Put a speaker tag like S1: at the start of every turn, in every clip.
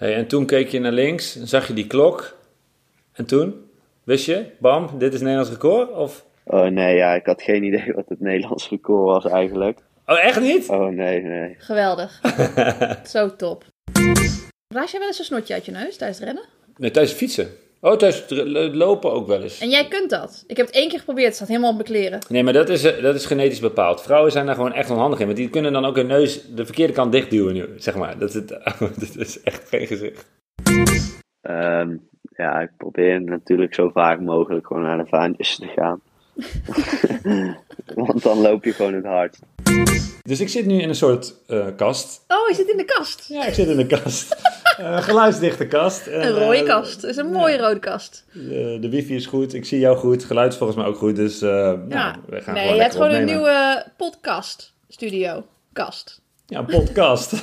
S1: Hey, en toen keek je naar links, en zag je die klok. En toen? Wist je, bam, dit is Nederlands record? Of...
S2: Oh nee, ja, ik had geen idee wat het Nederlands record was eigenlijk.
S1: Oh, echt niet?
S2: Oh nee, nee.
S3: Geweldig. Zo top. Blaas jij wel eens een snotje uit je neus tijdens het rennen?
S1: Nee, thuis fietsen. Oh, thuis lopen ook wel eens.
S3: En jij kunt dat. Ik heb het één keer geprobeerd. Het staat helemaal op mijn kleren.
S1: Nee, maar dat is, eh, dat is genetisch bepaald. Vrouwen zijn daar gewoon echt onhandig in. Want die kunnen dan ook hun neus de verkeerde kant dichtduwen nu, zeg maar. Dat is, het, dat is echt geen gezicht.
S2: Ehm, ja, ik probeer natuurlijk zo vaak mogelijk gewoon naar de vaantjes te gaan. Want dan loop je gewoon het hardst.
S1: Dus ik zit nu in een soort eh, kast.
S3: Oh, je zit in de kast.
S1: Ja, ik zit in een kast. Eh geluidsdichte kast. En,
S3: Een rode
S1: eh,
S3: kast. Het is een mooie rode kast.
S1: de, de wifi is goed, ik zie jou goed, geluid is volgens mij ook goed. Dus eh,
S3: Ja.
S1: nou, we gaan
S3: nee,
S1: gewoon
S3: je hebt gewoon een nieuwe podcast studio. Kast.
S1: Ja, een podcast.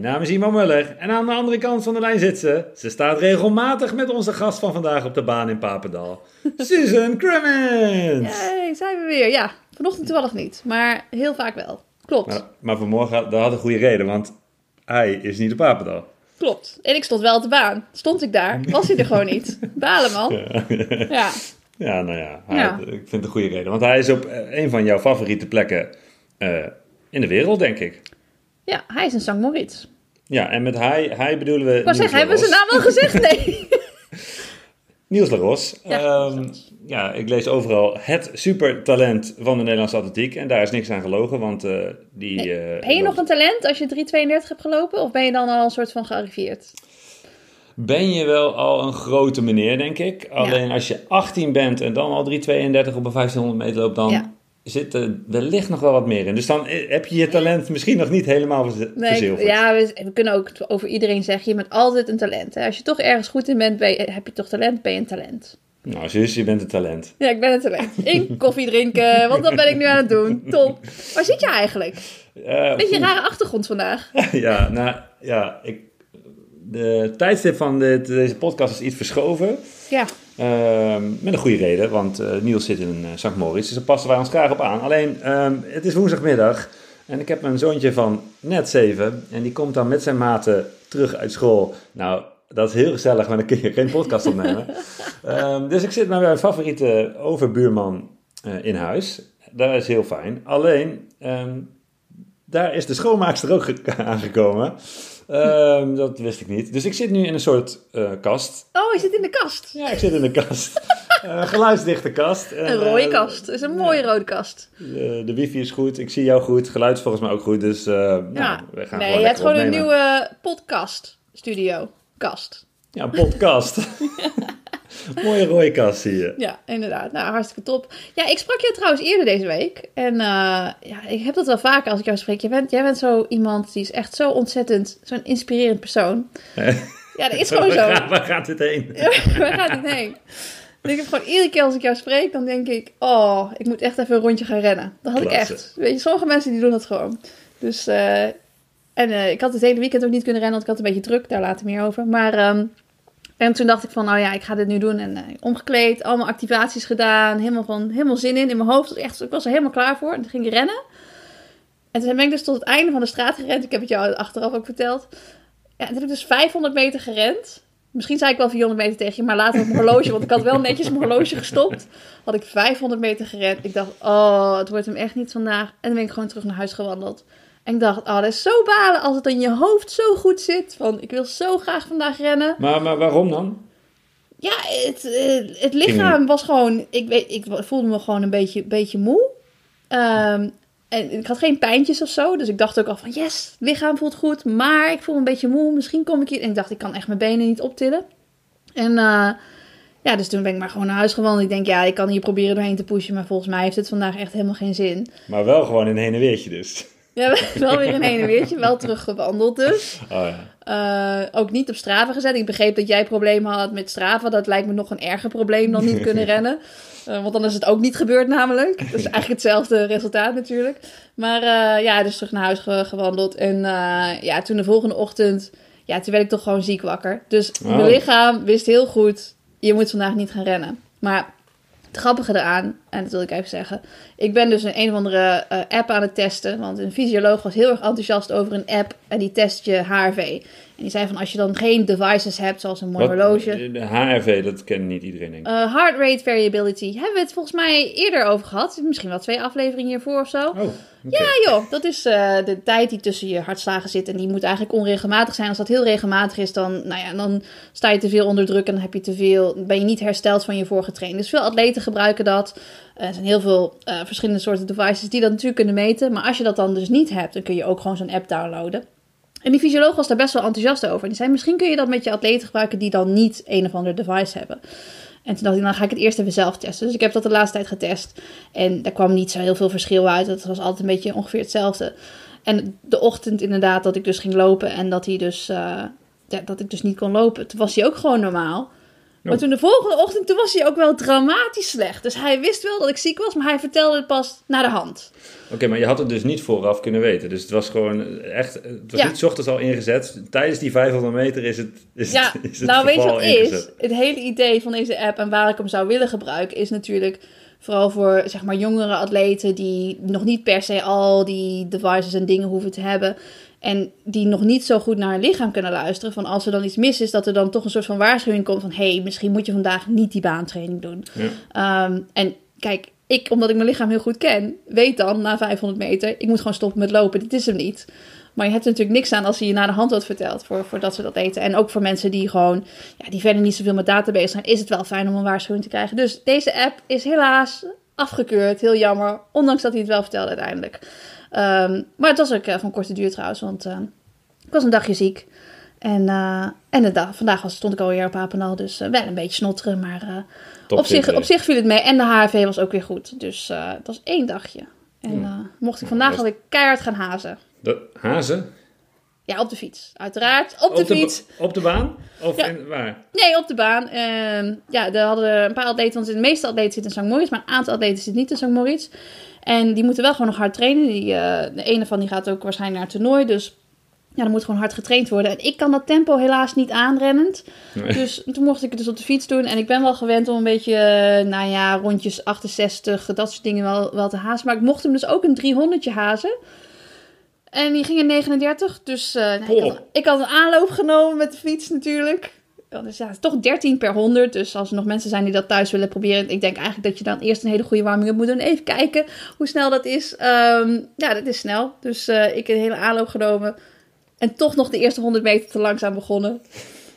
S1: Mijn naam is Iman Muller en aan de andere kant van de lijn zit ze. Ze staat regelmatig met onze gast van vandaag op de baan in Papendal. Susan Crimmins!
S3: Hey, zijn we weer. Ja, vanochtend toevallig niet. Maar heel vaak wel. Klopt.
S1: Maar, maar vanmorgen, dat had een goede reden, want hij is niet op Papendal.
S3: Klopt. En ik stond wel op de baan. Stond ik daar, was hij er gewoon niet. Balen man. Ja.
S1: Ja, nou ja, hij-
S3: Ja.
S1: ik vind het een goede reden. Want hij is op eh, een van jouw favoriete plekken eh, in de wereld, denk ik.
S3: Ja, hij is een St. Moritz.
S1: Ja, en met hij, hij bedoelen we
S3: zeggen, hebben we zijn naam al gezegd? Nee.
S1: Niels Laros.
S3: Ja,
S1: Ehm, ja, ik lees overal het supertalent van de Nederlandse atletiek. En daar is niks aan gelogen, want eh, die... eh,
S3: Ben je nog een talent als je 3,32 hebt gelopen? Of ben je dan al een soort van gearriveerd?
S1: Ben je wel al een grote meneer, denk ik. Alleen als je 18 bent en dan al 3,32 op een 1500 meter loopt, dan
S3: Ja.
S1: Zit er wellicht nog wel wat meer in. Dus dan eh, heb je je talent misschien nog niet helemaal verzi-
S3: Nee,
S1: verzilverd.
S3: ja, we, we kunnen ook over iedereen zeggen, je bent altijd een talent. Hè? Als je toch ergens goed in bent, ben je- heb je toch talent, ben je een talent.
S1: Nou, zus, je bent een talent.
S3: Ja, ik ben een talent. Ik koffie drinken, want dat ben ik nu aan het doen. Top. Waar zit je eigenlijk?
S1: Eh,
S3: Beetje een rare achtergrond vandaag.
S1: ja, nou, ja, ik, de tijdstip van dit, deze podcast is iets verschoven.
S3: Ja,
S1: met een goede reden, want eh, Niels zit in uh, St. Moritz, dus daar passen wij ons graag op aan. Alleen, ehm, het is woensdagmiddag en ik heb een zoontje van net zeven en die komt dan met zijn maten terug uit school. Nou, dat is heel gezellig, maar dan kun je geen podcast opnemen. Ehm, dus ik zit met mijn favoriete overbuurman eh, in huis. Dat is heel fijn. Alleen, ehm, daar is de schoonmaakster ook ge- aangekomen. Ehm, dat wist ik niet. Dus ik zit nu in een soort eh, kast.
S3: Oh, je zit in de kast.
S1: Ja, ik zit in de kast. Eh geluidsdichte kast. En,
S3: Een rode
S1: eh,
S3: kast. Het is een mooie rode kast.
S1: de, de wifi is goed, ik zie jou goed, geluid is volgens mij ook goed, dus nou,
S3: Ja.
S1: we gaan
S3: Nee,
S1: gewoon
S3: je hebt gewoon een nieuwe podcast studio. Kast.
S1: Ja, een podcast. Mooie rode kast zie je.
S3: Ja, inderdaad. Nou, hartstikke top. Ja, ik sprak je trouwens eerder deze week. En eh, ja, ik heb dat wel vaker als ik jou spreek. Jij bent, jij bent zo iemand die is echt zo ontzettend, zo'n inspirerend persoon. Ja, dat is gewoon zo.
S1: Waar, gaat- waar gaat dit heen?
S3: Waar gaat het heen? En ik heb gewoon iedere keer als ik jou spreek, dan denk ik, oh, ik moet echt even een rondje gaan rennen. Dat had ik echt. Weet je, sommige mensen die doen dat gewoon. Dus, eh, en eh, ik had het hele weekend ook niet kunnen rennen, want ik had een beetje druk, daar later meer over. Maar, ehm, en toen dacht ik van, nou ja, ik ga dit nu doen. En eh, omgekleed, allemaal activaties gedaan, helemaal, van, helemaal zin in, in mijn hoofd. Echt, ik was er helemaal klaar voor. En toen ging ik rennen. En toen ben ik dus tot het einde van de straat gerend. Ik heb het jou achteraf ook verteld. Ja, en toen heb ik dus 500 meter gerend. Misschien zei ik wel 400 meter tegen je, maar later op mijn horloge, want ik had wel netjes mijn horloge gestopt. Had ik 500 meter gerend. Ik dacht, oh, het wordt hem echt niet vandaag. En dan ben ik gewoon terug naar huis gewandeld. En ik dacht, oh, dat is zo balen als het in je hoofd zo goed zit. Van, ik wil zo graag vandaag rennen.
S1: Maar, maar waarom dan?
S3: Ja, het, eh, het lichaam was gewoon... Ik, weet, ik voelde me gewoon een beetje, beetje moe. Ehm, en ik had geen pijntjes of zo. Dus ik dacht ook al van yes, het lichaam voelt goed. Maar ik voel me een beetje moe. Misschien kom ik hier. En ik dacht, ik kan echt mijn benen niet optillen. En eh, ja, dus toen ben ik maar gewoon naar huis gewandeld. Ik denk, ja, ik kan hier proberen doorheen te pushen. Maar volgens mij heeft het vandaag echt helemaal geen zin.
S1: Maar wel gewoon een heen en weertje dus.
S3: Ja, wel weer een heen en weertje. Wel teruggewandeld dus.
S1: Oh ja.
S3: Uh, ook niet op Strava gezet. Ik begreep dat jij problemen had met Strava. Dat lijkt me nog een erger probleem dan niet kunnen rennen. Uh, want dan is het ook niet gebeurd namelijk. Dat is eigenlijk hetzelfde resultaat natuurlijk. Maar uh, ja, dus terug naar huis ge gewandeld. En ja, toen de volgende ochtend... Ja, toen werd ik toch gewoon ziek wakker. Dus oh. mijn lichaam wist heel goed... Je moet vandaag niet gaan rennen. Maar het grappige eraan, en dat wil ik even zeggen. Ik ben dus een een of andere uh, app aan het testen. Want een fysioloog was heel erg enthousiast over een app. En die test je HRV. En die zei van als je dan geen devices hebt, zoals een mooi horloge.
S1: De HRV, dat kent niet iedereen denk ik.
S3: Uh, heart rate variability. Hebben we het volgens mij eerder over gehad. Misschien wel twee afleveringen hiervoor of zo.
S1: Oh, okay.
S3: Ja joh, dat is uh, de tijd die tussen je hartslagen zit. En die moet eigenlijk onregelmatig zijn. Als dat heel regelmatig is, dan, nou ja, dan sta je te veel onder druk. En dan heb je te veel, ben je niet hersteld van je vorige training. Dus veel atleten gebruiken dat. Er zijn heel veel verschillende soorten devices die dat natuurlijk kunnen meten. Maar als je dat dan dus niet hebt, dan kun je ook gewoon zo'n app downloaden. En die fysioloog was daar best wel enthousiast over. En die zei, misschien kun je dat met je atleten gebruiken die dan niet een of ander device hebben. En toen dacht ik, dan ga ik het eerst even zelf testen. Dus ik heb dat de laatste tijd getest. En daar kwam niet zo heel veel verschil uit. Het was altijd een beetje ongeveer hetzelfde. En de ochtend inderdaad dat ik dus ging lopen en dat, hij dus, uh, dat ik dus niet kon lopen. Toen was hij ook gewoon normaal. Maar toen de volgende ochtend, toen was hij ook wel dramatisch slecht. Dus hij wist wel dat ik ziek was, maar hij vertelde het pas naar de hand.
S1: Oké, okay, maar je had het dus niet vooraf kunnen weten. Dus het was gewoon echt, het was ja. niet ochtends al ingezet. Tijdens die 500 meter is het is
S3: Ja,
S1: het, is het
S3: nou weet je wat
S1: ingezet.
S3: is? Het hele idee van deze app en waar ik hem zou willen gebruiken is natuurlijk vooral voor zeg maar jongere atleten die nog niet per se al die devices en dingen hoeven te hebben. En die nog niet zo goed naar hun lichaam kunnen luisteren. Van als er dan iets mis is, dat er dan toch een soort van waarschuwing komt van... hé, hey, misschien moet je vandaag niet die baantraining doen.
S1: Ja.
S3: Um, en kijk, ik, omdat ik mijn lichaam heel goed ken, weet dan na 500 meter... ik moet gewoon stoppen met lopen, dit is hem niet. Maar je hebt er natuurlijk niks aan als hij je naar de hand wat vertelt voor, voor dat soort atleten. En ook voor mensen die gewoon, ja, die verder niet zoveel met data bezig zijn... is het wel fijn om een waarschuwing te krijgen. Dus deze app is helaas afgekeurd, heel jammer. Ondanks dat hij het wel vertelde uiteindelijk. Um, maar het was ook uh, van korte duur trouwens, want uh, ik was een dagje ziek. En, uh, en de dag, vandaag was, stond ik alweer op Apenal, dus wel een beetje snotteren. Maar op zich, op zich viel het mee. En de HRV was ook weer goed. Dus het was één dagje. En mocht ik vandaag alweer keihard gaan hazen.
S1: De hazen?
S3: Ja, op de fiets. Uiteraard. Op, op de,
S1: de,
S3: fiets.
S1: Op de baan? Of
S3: ja.
S1: in, waar?
S3: Nee, op de baan. Uh, ja, er hadden een paar atleten, want de meeste atleten zitten in St. Moritz, maar een aantal atleten zitten niet in St. Moritz. En die moeten wel gewoon nog hard trainen. Die, uh, de ene van die gaat ook waarschijnlijk naar het toernooi. Dus ja, dan moet gewoon hard getraind worden. En ik kan dat tempo helaas niet aanrennend. Nee. Dus toen mocht ik het dus op de fiets doen. En ik ben wel gewend om een beetje, uh, nou ja, rondjes 68, dat soort dingen wel, wel te hazen. Maar ik mocht hem dus ook een 300 hazen. En die ging in 39. Dus uh, nou, ik, had, ik had een aanloop genomen met de fiets natuurlijk. Dus ja, het is toch 13 per 100. Dus als er nog mensen zijn die dat thuis willen proberen. Ik denk eigenlijk dat je dan eerst een hele goede warming-up moet doen. Even kijken hoe snel dat is. Um, ja, dat is snel. Dus uh, ik heb een hele aanloop genomen. En toch nog de eerste 100 meter te langzaam begonnen.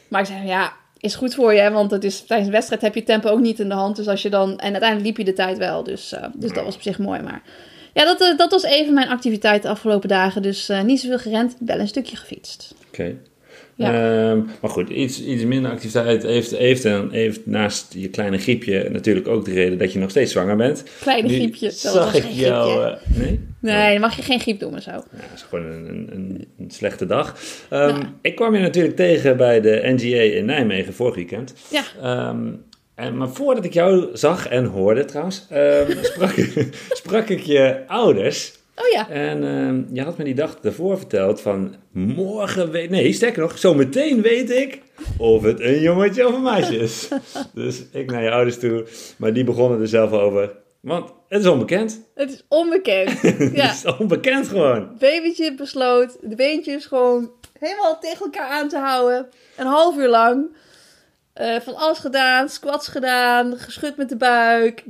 S3: Maar ik zei, ja, is goed voor je. Hè? Want het is, tijdens een wedstrijd heb je tempo ook niet in de hand. Dus als je dan... En uiteindelijk liep je de tijd wel. Dus, uh, dus dat was op zich mooi. Maar ja, dat, uh, dat was even mijn activiteit de afgelopen dagen. Dus uh, niet zoveel gerend, wel een stukje gefietst.
S1: Oké. Okay. Ja. Um, maar goed, iets, iets minder activiteit heeft, heeft, en heeft naast je kleine griepje natuurlijk ook de reden dat je nog steeds zwanger bent.
S3: Kleine nu griepje, dat
S1: zag ik jou. Uh, nee?
S3: Nee, dan mag je geen griep doen en zo. Ja,
S1: dat is gewoon een, een, een slechte dag. Um, ja. Ik kwam je natuurlijk tegen bij de NGA in Nijmegen vorig weekend.
S3: Ja.
S1: Um, en, maar voordat ik jou zag en hoorde trouwens, sprak, sprak ik je ouders.
S3: Oh ja.
S1: En uh, je had me die dag ervoor verteld van morgen weet... Nee, sterker nog, zo meteen weet ik of het een jongetje of een meisje is. dus ik naar je ouders toe. Maar die begonnen er zelf over. Want het is onbekend.
S3: Het is onbekend. ja.
S1: het is onbekend gewoon.
S3: Babytje besloot de beentjes gewoon helemaal tegen elkaar aan te houden. Een half uur lang. Uh, van alles gedaan, squats gedaan, geschud met de buik,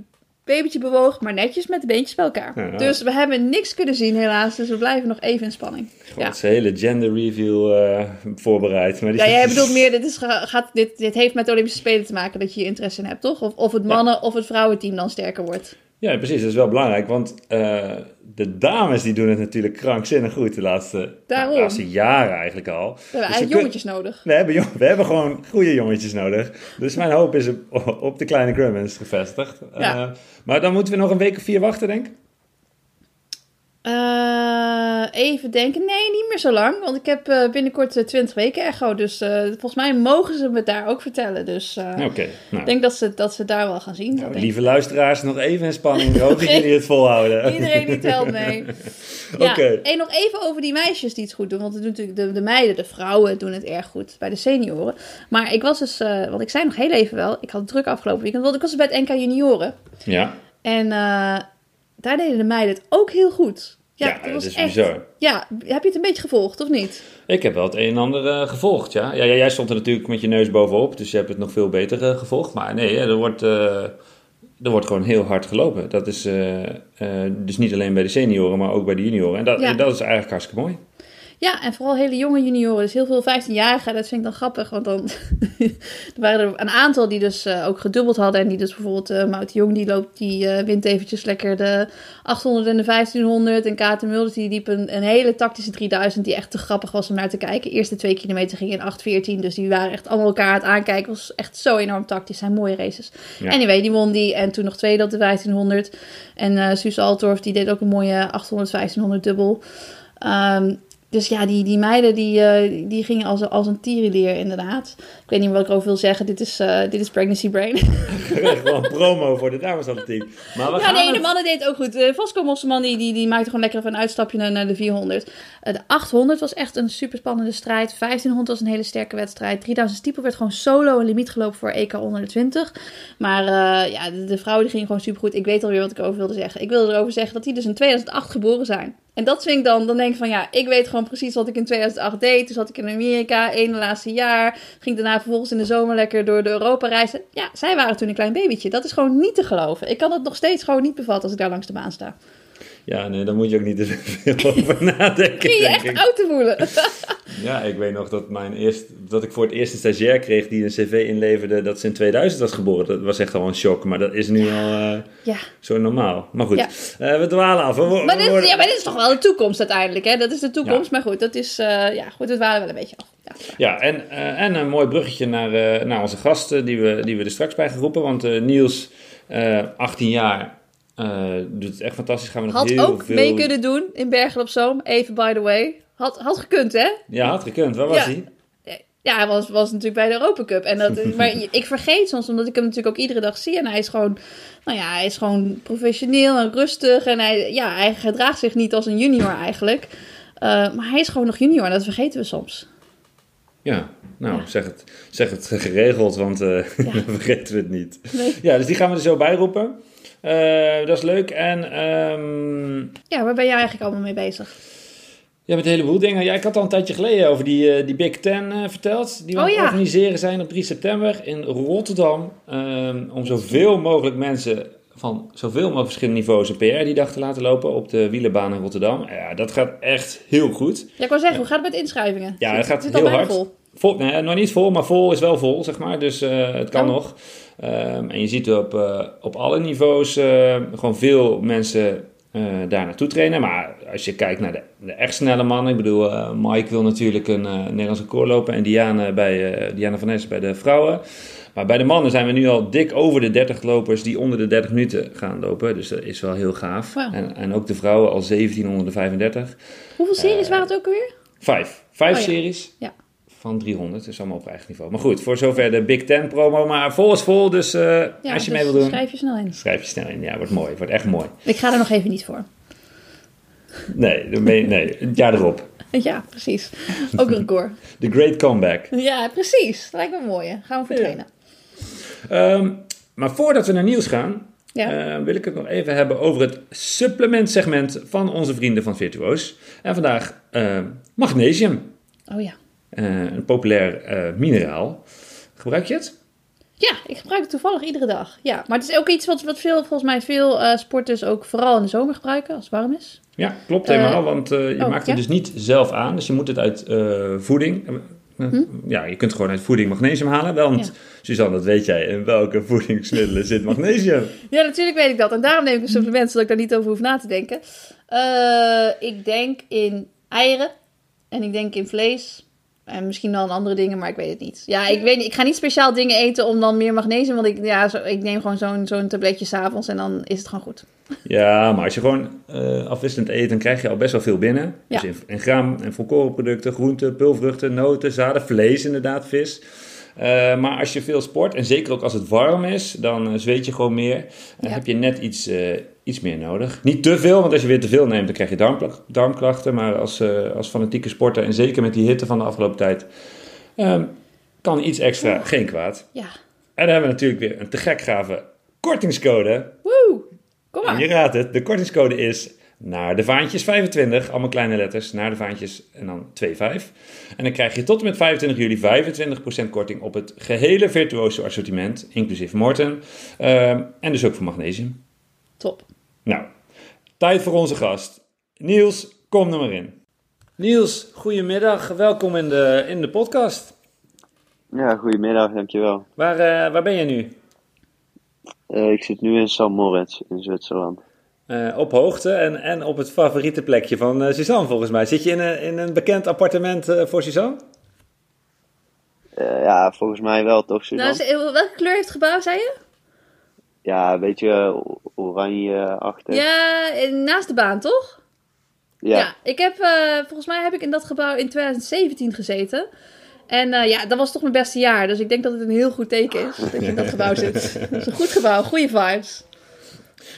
S3: babytje bewogen, maar netjes met de beentjes bij elkaar. Ja, dus we hebben niks kunnen zien helaas, dus we blijven nog even in spanning.
S1: God, ja. hele gender review uh, voorbereid. Maar die...
S3: Ja, jij bedoelt meer, dit, is, gaat, dit, dit heeft met de Olympische Spelen te maken dat je hier interesse in hebt, toch? Of, of het mannen- of het vrouwenteam dan sterker wordt.
S1: Ja, precies. Dat is wel belangrijk, want uh, de dames die doen het natuurlijk krankzinnig goed de laatste,
S3: Daarom.
S1: de laatste jaren eigenlijk al.
S3: We hebben eigenlijk jongetjes nodig.
S1: We hebben, we hebben gewoon goede jongetjes nodig. Dus mijn hoop is op, op de kleine Grummins gevestigd.
S3: Ja.
S1: Uh, maar dan moeten we nog een week of vier wachten, denk ik.
S3: Uh, even denken. Nee, niet meer zo lang. Want ik heb uh, binnenkort uh, 20 weken echo. Dus volgens mij mogen ze me daar ook vertellen. Dus
S1: Oké.
S3: ik
S1: nou.
S3: denk dat ze, dat ze daar wel gaan zien.
S1: Nou, lieve luisteraars, nog even in spanning. Ik hoop dat jullie het volhouden.
S3: Iedereen die telt mee.
S1: Okay.
S3: En nog even over die meisjes die het goed doen. Want het doen natuurlijk de, de meiden, de vrouwen doen het erg goed bij de senioren. Maar ik was dus, want ik zei nog heel even wel. Ik had het druk afgelopen weekend. Want ik was dus bij het NK junioren.
S1: Ja.
S3: En daar deden de meiden het ook heel goed. Ja,
S1: Ja,
S3: dat was
S1: is
S3: echt.
S1: bizar.
S3: Ja, heb je het een beetje gevolgd of niet?
S1: Ik heb wel het een en ander eh, gevolgd, ja. ja. Jij stond er natuurlijk met je neus bovenop, dus je hebt het nog veel beter eh, gevolgd. Maar nee, er, wordt, eh, er wordt gewoon heel hard gelopen. Dat is dus niet alleen bij de senioren, maar ook bij de junioren. En dat,
S3: Ja.
S1: dat is eigenlijk hartstikke mooi.
S3: Ja, en vooral hele jonge junioren. Dus heel veel 15-jarigen. Dat vind ik dan grappig. Want dan er waren er een aantal die dus eh, ook gedubbeld hadden. En die dus bijvoorbeeld uh, Mout de Jong, die loopt, die eh, wint eventjes lekker de 800 en de 1500. En Katen Mulders, die liep een, een hele tactische 3000 die echt te grappig was om naar te kijken. Eerste twee kilometer ging in 8.14. Dus die waren echt allemaal elkaar aan het aankijken. was echt zo enorm tactisch. Zijn mooie races.
S1: Ja.
S3: Anyway, die won die. En toen nog tweede op de 1500. En eh Suus Altorf, die deed ook een mooie 800, 1500 dubbel. Ehm, dus ja, die, die meiden die, eh, die gingen als, als een tierenleer inderdaad. Ik weet niet wat ik over wil zeggen. Dit is, eh, dit is Pregnancy Brain.
S1: Gewoon promo voor de damesatletiek. Maar we
S3: ja,
S1: gaan
S3: nee,
S1: het-
S3: de mannen deed het ook goed. Uh, Vasco Mosselman die, die, die maakte gewoon lekker even een uitstapje naar, naar de 400. Eh, de 800 was echt een super spannende strijd. 1500 was een hele sterke wedstrijd. 3000 stiepel werd gewoon solo een limiet gelopen voor EK onder de 20. Maar ja, de, de vrouwen die gingen gewoon super goed. Ik weet alweer wat ik over wilde zeggen. Ik wilde erover zeggen dat die dus in 2008 geboren zijn. En dat vind ik dan, dan denk ik van ja, ik weet gewoon precies wat ik in 2008 deed. Toen zat ik in Amerika, één laatste jaar. Ging daarna vervolgens in de zomer lekker door de Europa reizen. Ja, zij waren toen een klein babytje. Dat is gewoon niet te geloven. Ik kan het nog steeds gewoon niet bevatten als ik daar langs de baan sta.
S1: Ja, nee, daar moet je ook niet te veel over nadenken.
S3: Begin je echt
S1: ik.
S3: oud te voelen.
S1: Ja, ik weet nog dat, mijn eerst, dat ik voor het eerst een stagiair kreeg die een cv inleverde dat ze in 2000 was geboren. Dat was echt al een shock, maar dat is nu al eh,
S3: Ja.
S1: zo normaal. Maar goed,
S3: Ja.
S1: eh, we dwalen af. We,
S3: Maar
S1: we
S3: dit,
S1: worden-
S3: ja, maar dit is toch wel de toekomst uiteindelijk, hè? Dat is de toekomst. Maar goed, dat is, eh, ja, goed, het waren wel een beetje af. Ja.
S1: En, en een mooi bruggetje naar, naar onze gasten die we, die we er straks bij geroepen. Want Niels, eh 18 jaar, eh, doet het echt fantastisch. Gaan we nog
S3: Had
S1: heel
S3: ook
S1: veel...
S3: mee kunnen doen in Bergen op Zoom. Even by the way. Had, had gekund, hè?
S1: Ja, had gekund. Waar was hij?
S3: Ja, hij was, was natuurlijk bij de Europa Cup. En dat, maar ik vergeet soms, omdat ik hem natuurlijk ook iedere dag zie. En hij is gewoon, nou ja, hij is gewoon professioneel en rustig. En hij, ja, hij gedraagt zich niet als een junior eigenlijk. Eh, maar hij is gewoon nog junior en dat vergeten we soms.
S1: Ja, nou,
S3: Ja.
S1: Zeg, het, zeg het geregeld, want eh
S3: Ja.
S1: dan vergeten we het niet.
S3: Nee.
S1: Ja, dus die gaan we er zo bij roepen. Eh, dat is leuk. En ehm,
S3: Ja, waar ben jij eigenlijk allemaal mee bezig?
S1: ja, met een heleboel dingen. Ja, ik had al een tijdje geleden over die, eh, die Big Ten eh, verteld. Die we
S3: Oh, ja.
S1: organiseren zijn op 3 september in Rotterdam. ehm, om zoveel mogelijk mensen van zoveel mogelijk verschillende niveaus een PR die dag te laten lopen op de wielerbaan in Rotterdam. Ja, dat gaat echt heel goed.
S3: Ja, ik wou zeggen, hoe gaat het met inschrijvingen?
S1: Ja, het gaat
S3: zit
S1: heel hard.
S3: vol.
S1: Vol, nee, nog niet vol, maar vol is wel vol, zeg maar. Dus eh, het kan
S3: Oh.
S1: nog. Ehm, en je ziet op, eh, op alle niveaus eh, gewoon veel mensen eh, daar naartoe trainen. Maar als je kijkt naar de, de echt snelle mannen. Ik bedoel, eh, Mike wil natuurlijk een eh, Nederlands record lopen. En Diana, bij, eh, Diana van Ness bij de vrouwen. Maar bij de mannen zijn we nu al dik over de 30 lopers die onder de 30 minuten gaan lopen. Dus dat is wel heel gaaf. En, en ook de vrouwen al 17 onder de 35.
S3: Hoeveel series
S1: Eh,
S3: waren het ook alweer?
S1: Vijf. Vijf
S3: Oh ja.
S1: series.
S3: Ja.
S1: Van 300, dus allemaal op eigen niveau. Maar goed, voor zover de Big Ten promo. Maar vol is vol, dus eh,
S3: Ja,
S1: als je
S3: dus
S1: mee wil doen,
S3: schrijf je snel in.
S1: schrijf je snel in. Ja, wordt mooi. Wordt echt mooi.
S3: Ik ga er nog even niet voor.
S1: Nee, dan ben je- nee het jaar erop.
S3: Ja, precies. Ook een record.
S1: The Great Comeback.
S3: Ja, precies. Dat lijkt me mooi. hè. Gaan we voor
S1: Ja.
S3: trainen.
S1: Ehm, maar voordat we naar nieuws gaan,
S3: Ja.
S1: eh, wil ik het nog even hebben over het supplementsegment van onze vrienden van Virtuoos. En vandaag eh, magnesium,
S3: Oh ja.
S1: Eh, een populair eh, mineraal. Gebruik je het?
S3: Ja, ik gebruik het toevallig iedere dag. Ja, maar het is ook iets wat, wat veel, volgens mij veel eh, sporters ook vooral in de zomer gebruiken, als het warm is.
S1: Ja, klopt helemaal, want je
S3: oh,
S1: maakt het
S3: ja?
S1: dus niet zelf aan. Dus je moet het uit voeding, hm? ja, je kunt gewoon uit voeding magnesium halen. Want, ja. Suzanne, dat weet jij, in welke voedingsmiddelen zit magnesium?
S3: ja, natuurlijk weet ik dat. En daarom neem ik een supplement, zodat ik daar niet over hoef na te denken. Ik denk in eieren en ik denk in vlees. En misschien dan andere dingen, maar ik weet het niet. Ja, ik weet niet. Ik ga niet speciaal dingen eten om dan meer magnesium. Want ik, ja, zo, ik neem gewoon zo'n zo'n tabletje s'avonds en dan is het gewoon goed.
S1: Ja, maar als je gewoon uh, afwisselend eet, dan krijg je al best wel veel binnen. Ja. Dus in, in gram en volkorenproducten, groenten, pulvruchten, noten, zaden, vlees inderdaad, vis. Uh, maar als je veel sport, en zeker ook als het warm is, dan uh, zweet je gewoon meer. En ja. heb je net iets, iets meer nodig. Niet te veel, want als je weer te veel neemt, dan krijg je darm, darmklachten. Maar als, als fanatieke sporter, en zeker met die hitte van de afgelopen tijd, um, kan iets extra geen kwaad.
S3: Ja.
S1: En dan hebben we natuurlijk weer een te gek gave kortingscode.
S3: Woe! Kom maar.
S1: En je raadt het, de kortingscode is naar de vaantjes 25, allemaal kleine letters, naar de vaantjes en dan 2,5. En dan krijg je tot en met 25 juli 25% korting op het gehele virtuoso assortiment, inclusief Morten. Uh, en dus ook voor magnesium.
S3: Top.
S1: Nou, tijd voor onze gast. Niels, kom er maar in. Niels, goedemiddag. Welkom in de, in de podcast.
S2: Ja, goedemiddag, dankjewel.
S1: Waar, uh, waar ben je nu?
S2: Uh, ik zit nu in St. Moritz in Zwitserland.
S1: Uh, op hoogte en, en op het favoriete plekje van uh, Suzanne volgens mij. Zit je in een, in een bekend appartement uh, voor Suzanne?
S2: ja, volgens mij wel toch Suzanne.
S3: Nou, welke kleur heeft het gebouw, zei je?
S2: Ja, een beetje oranje-achtig.
S3: Ja, naast de baan, toch?
S2: Ja.
S3: ja ik heb, volgens mij heb ik in dat gebouw in 2017 gezeten. En ja, dat was toch mijn beste jaar. Dus ik denk dat het een heel goed teken is dat je in dat gebouw zit. Dat is een goed gebouw, goede vibes.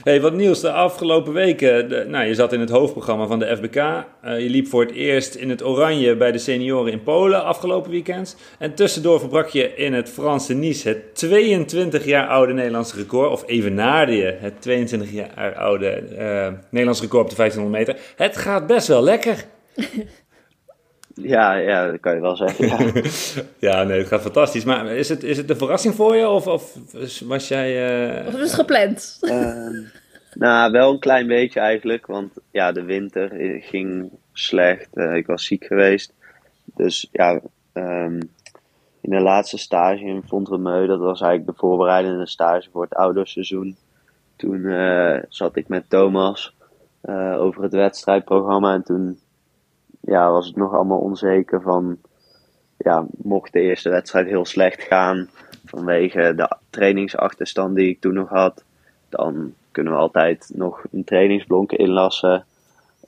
S1: Hey, wat nieuws de afgelopen weken. Nou, je zat in het hoofdprogramma van de FBK. Uh, je liep voor het eerst in het oranje bij de senioren in Polen afgelopen weekend. En tussendoor verbrak je in het Franse Nice het 22 jaar oude Nederlandse record. Of evenaarde je het 22 jaar oude uh, Nederlandse record op de 1500 meter. Het gaat best wel lekker.
S2: Ja, ja, dat kan je wel zeggen. Ja,
S1: ja nee, het gaat fantastisch. Maar is het, is het een verrassing voor je? Of, of was jij. Uh...
S3: Of is het gepland?
S2: Uh, nou, wel een klein beetje eigenlijk. Want ja, de winter ging slecht. Uh, ik was ziek geweest. Dus ja, um, in de laatste stage in Fontremeu, dat was eigenlijk de voorbereidende stage voor het outdoorseizoen. Toen uh, zat ik met Thomas over het wedstrijdprogramma. En toen ja, was het nog allemaal onzeker van, ja, mocht de eerste wedstrijd heel slecht gaan vanwege de trainingsachterstand die ik toen nog had, dan kunnen we altijd nog een trainingsblonken inlassen.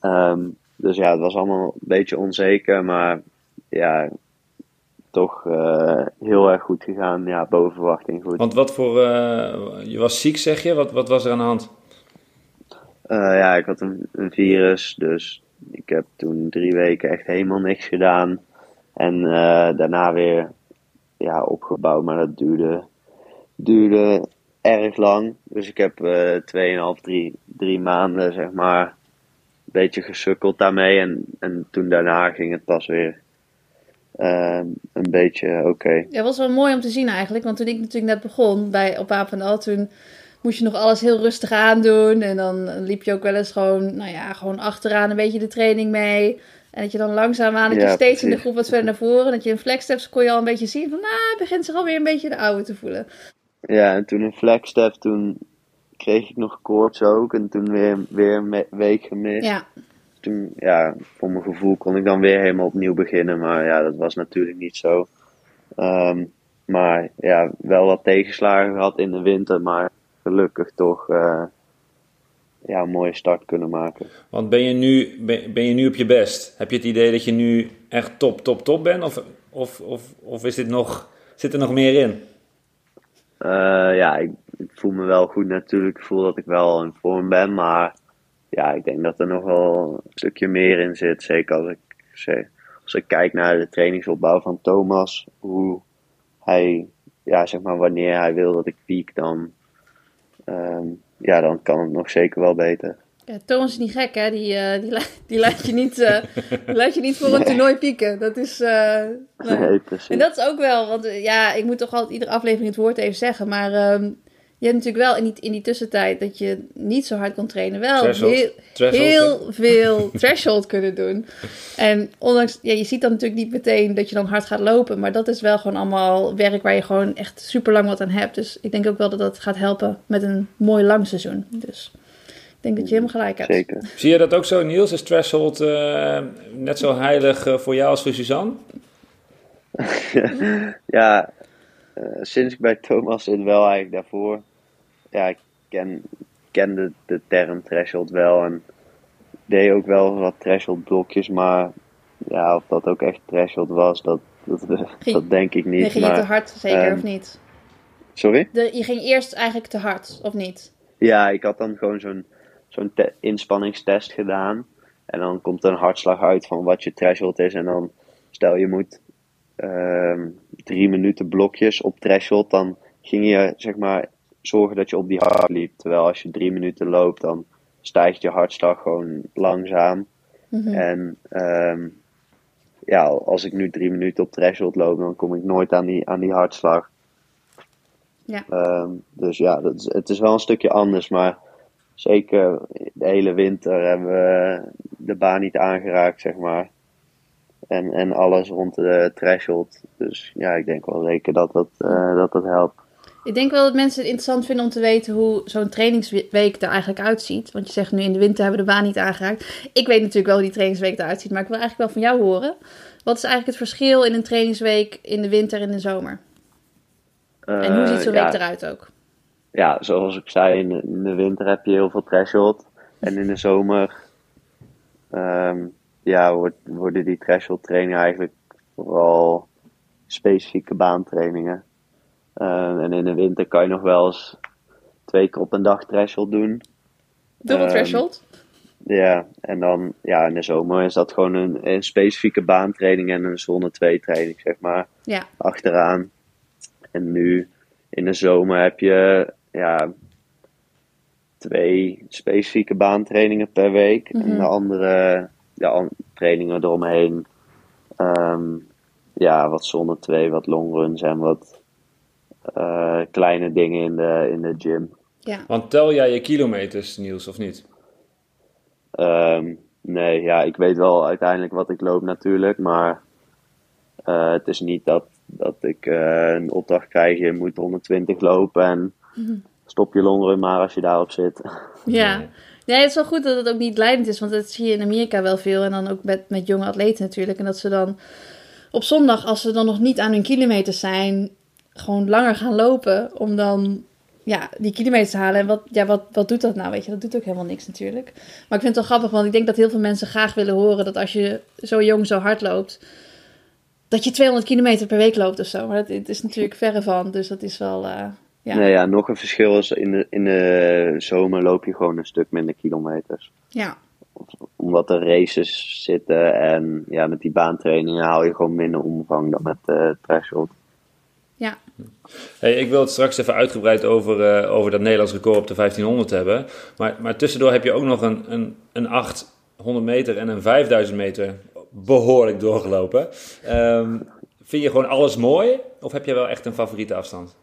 S2: Um, dus ja, het was allemaal een beetje onzeker, maar ja, toch uh, heel erg goed gegaan. Ja, boven verwachting goed.
S1: Want wat voor, uh, je was ziek zeg je, wat, wat was er aan de hand?
S2: Uh, ja, ik had een, een virus, dus ik heb toen drie weken echt helemaal niks gedaan. En uh, daarna weer ja, opgebouwd, maar dat duurde, duurde erg lang. Dus ik heb uh, 2,5, 3, 3 maanden zeg maar een beetje gesukkeld daarmee. En, en toen daarna ging het pas weer uh, een beetje oké. Okay.
S3: Ja, was wel mooi om te zien eigenlijk. Want toen ik natuurlijk net begon bij, op Apendal, toen moest je nog alles heel rustig aandoen. En dan liep je ook wel eens gewoon, nou ja, gewoon achteraan een beetje de training mee. En dat je dan langzaamaan, dat je steeds precies. in de groep wat verder naar voren. Dat je in flexsteps kon je al een beetje zien van, nou, het begint zich alweer een beetje de oude te voelen.
S2: Ja, en toen in flexstep, toen kreeg ik nog koorts ook. En toen weer, weer een week gemist.
S3: Ja.
S2: Toen, ja, voor mijn gevoel kon ik dan weer helemaal opnieuw beginnen. Maar ja, dat was natuurlijk niet zo. Um, maar ja, wel wat tegenslagen gehad in de winter. Maar gelukkig toch uh, ja, een mooie start kunnen maken.
S1: Want ben je, nu, ben, ben je nu op je best? Heb je het idee dat je nu echt top, top, top bent? Of, of, of, of is dit nog, zit er nog meer in?
S2: Uh, ja, ik, ik, voel me wel goed natuurlijk. Ik voel dat ik wel in vorm ben. Maar ja, ik denk dat er nog wel een stukje meer in zit. Zeker als ik, als ik kijk naar de trainingsopbouw van Thomas. Hoe hij, ja, zeg maar, wanneer hij wil dat ik piek, dan um, ja, dan kan het nog zeker wel beter.
S3: Ja, Thomas is niet gek, hè? Die, uh, die, die, laat, je niet, uh, laat je niet voor een toernooi pieken. Dat is. Uh,
S2: nee. nee. precies.
S3: En dat is ook wel, want ja, ik moet toch altijd iedere aflevering het woord even zeggen. Maar um, je hebt natuurlijk wel in die, in die tussentijd dat je niet zo hard kon trainen, wel
S1: Threshold.
S3: heel,
S1: Threshold,
S3: heel veel threshold kunnen doen. En ondanks, ja, je ziet dan natuurlijk niet meteen dat je dan hard gaat lopen, maar dat is wel gewoon allemaal werk waar je gewoon echt super lang wat aan hebt. Dus ik denk ook wel dat dat gaat helpen met een mooi lang seizoen. Dus ik denk dat je helemaal gelijk hebt.
S2: Zeker.
S1: Zie je dat ook zo, Niels? Is threshold eh, net zo heilig eh, voor jou als voor Suzanne?
S2: ja, eh, sinds ik bij Thomas zit, wel eigenlijk daarvoor. Ja, ik ken, kende de term threshold wel en deed ook wel wat threshold blokjes, maar ja, of dat ook echt threshold was, dat, dat,
S3: Ging-
S2: dat denk ik niet.
S3: Nee, ging je te hard, zeker,
S2: ehm,
S3: of niet?
S2: Sorry?
S3: De, je ging eerst eigenlijk te hard, of niet?
S2: Ja, ik had dan gewoon zo'n zo'n te- inspanningstest gedaan. En dan komt er een hartslag uit van wat je threshold is. En dan stel je moet ehm, drie minuten blokjes op threshold. Dan ging je zeg maar zorgen dat je op die hart liep. Terwijl als je drie minuten loopt, dan stijgt je hartslag gewoon langzaam.
S3: Mhm.
S2: En ehm, ja, als ik nu drie minuten op threshold loop, dan kom ik nooit aan die, aan die hartslag.
S3: Ja.
S2: Ehm, dus ja, dat is, het is wel een stukje anders, maar zeker de hele winter hebben we de baan niet aangeraakt, zeg maar. En, en alles rond de threshold. Dus ja, ik denk wel zeker dat dat, eh, dat, dat helpt.
S3: Ik denk wel dat mensen het interessant vinden om te weten hoe zo'n trainingsweek er eigenlijk uitziet. Want je zegt nu in de winter hebben we de baan niet aangeraakt. Ik weet natuurlijk wel hoe die trainingsweek eruit ziet, maar ik wil eigenlijk wel van jou horen. Wat is eigenlijk het verschil in een trainingsweek in de winter en in de zomer? En hoe ziet zo'n
S2: Eh, ja,
S3: week eruit ook?
S2: ja, zoals ik zei, in de, in de winter heb je heel veel threshold. En in de zomer ehm, ja, wordt, worden die threshold trainingen eigenlijk vooral specifieke baantrainingen. Ehm, en in de winter kan je nog wel eens twee keer op een dag threshold doen.
S3: Dubbel
S2: ehm,
S3: threshold?
S2: Ja, en dan ja, in de zomer is dat gewoon een, een specifieke baantraining en een zone 2 training, zeg maar
S3: Ja.
S2: achteraan. En nu in de zomer heb je ja, twee specifieke baantrainingen per week. En
S3: Mhm.
S2: de andere ja, trainingen eromheen. ehm, ja, wat zone 2, wat longruns en wat eh, kleine dingen in de, in de gym.
S3: Ja.
S1: Want tel jij je kilometers, Niels, of niet?
S2: Ehm, nee, ja, ik weet wel uiteindelijk wat ik loop natuurlijk, maar eh, het is niet dat, dat ik eh, een opdracht krijg, je moet 120 lopen en stop je longrun maar als je daarop zit.
S3: Ja.
S1: Nee.
S3: Nee, het is wel goed dat het ook niet leidend is, want dat zie je in Amerika wel veel. En dan ook met, met jonge atleten natuurlijk. En dat ze dan op zondag, als ze dan nog niet aan hun kilometers zijn, gewoon langer gaan lopen. Om dan ja, die kilometers te halen. En wat, ja, wat, wat doet dat nou? Weet je, dat doet ook helemaal niks natuurlijk. Maar ik vind het wel grappig, want ik denk dat heel veel mensen graag willen horen dat als je zo jong zo hard loopt, dat je 200 kilometer per week loopt of zo. Maar dat, het is natuurlijk verre van, dus dat is wel... eh, ja.
S2: Nee, ja, nog een verschil is in de, in de zomer loop je gewoon een stuk minder kilometers.
S3: ja.
S2: Omdat er races zitten en ja, met die baantrainingen haal je gewoon minder omvang dan met eh threshold.
S3: Ja.
S1: Hey, ik wil het straks even uitgebreid over, eh, over dat Nederlands record op de 1500 hebben. Maar, maar tussendoor heb je ook nog een, een, een 800 meter en een 5000 meter behoorlijk doorgelopen. Ehm, vind je gewoon alles mooi? Of heb je wel echt een favoriete afstand?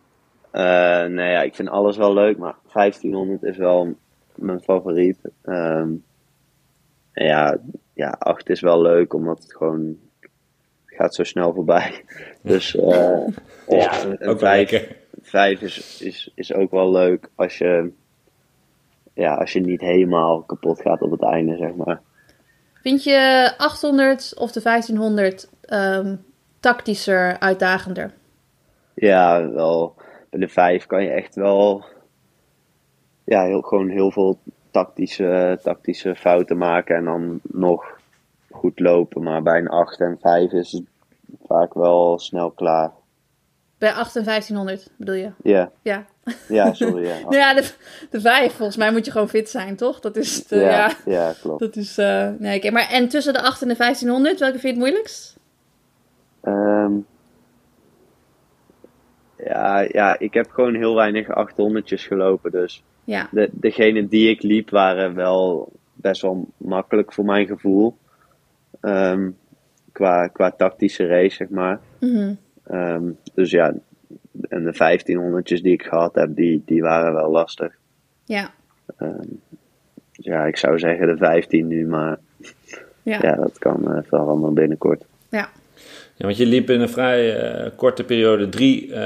S2: Eh, nee, ja, ik vind alles wel leuk, maar 1500 is wel mijn favoriet. Ehm, ja, ja, 8 is wel leuk, omdat het gewoon gaat zo snel voorbij. Dus eh, ja, een
S1: Ook wel
S2: 5,
S1: lekker.
S2: 5 is, is, is ook wel leuk als je, ja, als je niet helemaal kapot gaat op het einde, zeg maar.
S3: Vind je 800 of de 1500 ehm, tactischer, uitdagender?
S2: Ja, wel. Bij de 5 kan je echt wel ja, heel, gewoon heel veel tactische, tactische fouten maken en dan nog goed lopen. Maar bij een 8 en 5 is het vaak wel snel klaar.
S3: Bij 8 en 1500 bedoel je?
S2: Ja,
S3: Ja.
S2: ja sorry. Ja,
S3: Nou ja, de, de 5, volgens mij moet je gewoon fit zijn, toch? Dat is het, eh, ja.
S2: ja, ja, klopt.
S3: Dat is, eh, nee, oké. Maar en tussen de 8 en de 1500, welke vind je het moeilijkst?
S2: Ehm, ja, ja, ik heb gewoon heel weinig 800'tjes gelopen. Dus
S3: Ja.
S2: de, degene die ik liep waren wel best wel makkelijk voor mijn gevoel. Ehm, qua, qua tactische race, zeg maar.
S3: Mhm.
S2: Ehm, dus ja, en de 1500'tjes die ik gehad heb, die, die waren wel lastig.
S3: Ja.
S2: Ehm, dus ja, ik zou zeggen de 15 nu, maar
S3: Ja.
S2: ja, dat kan eh, veranderen binnenkort.
S3: Ja.
S1: Ja, want je liep in een vrij eh, korte periode drie eh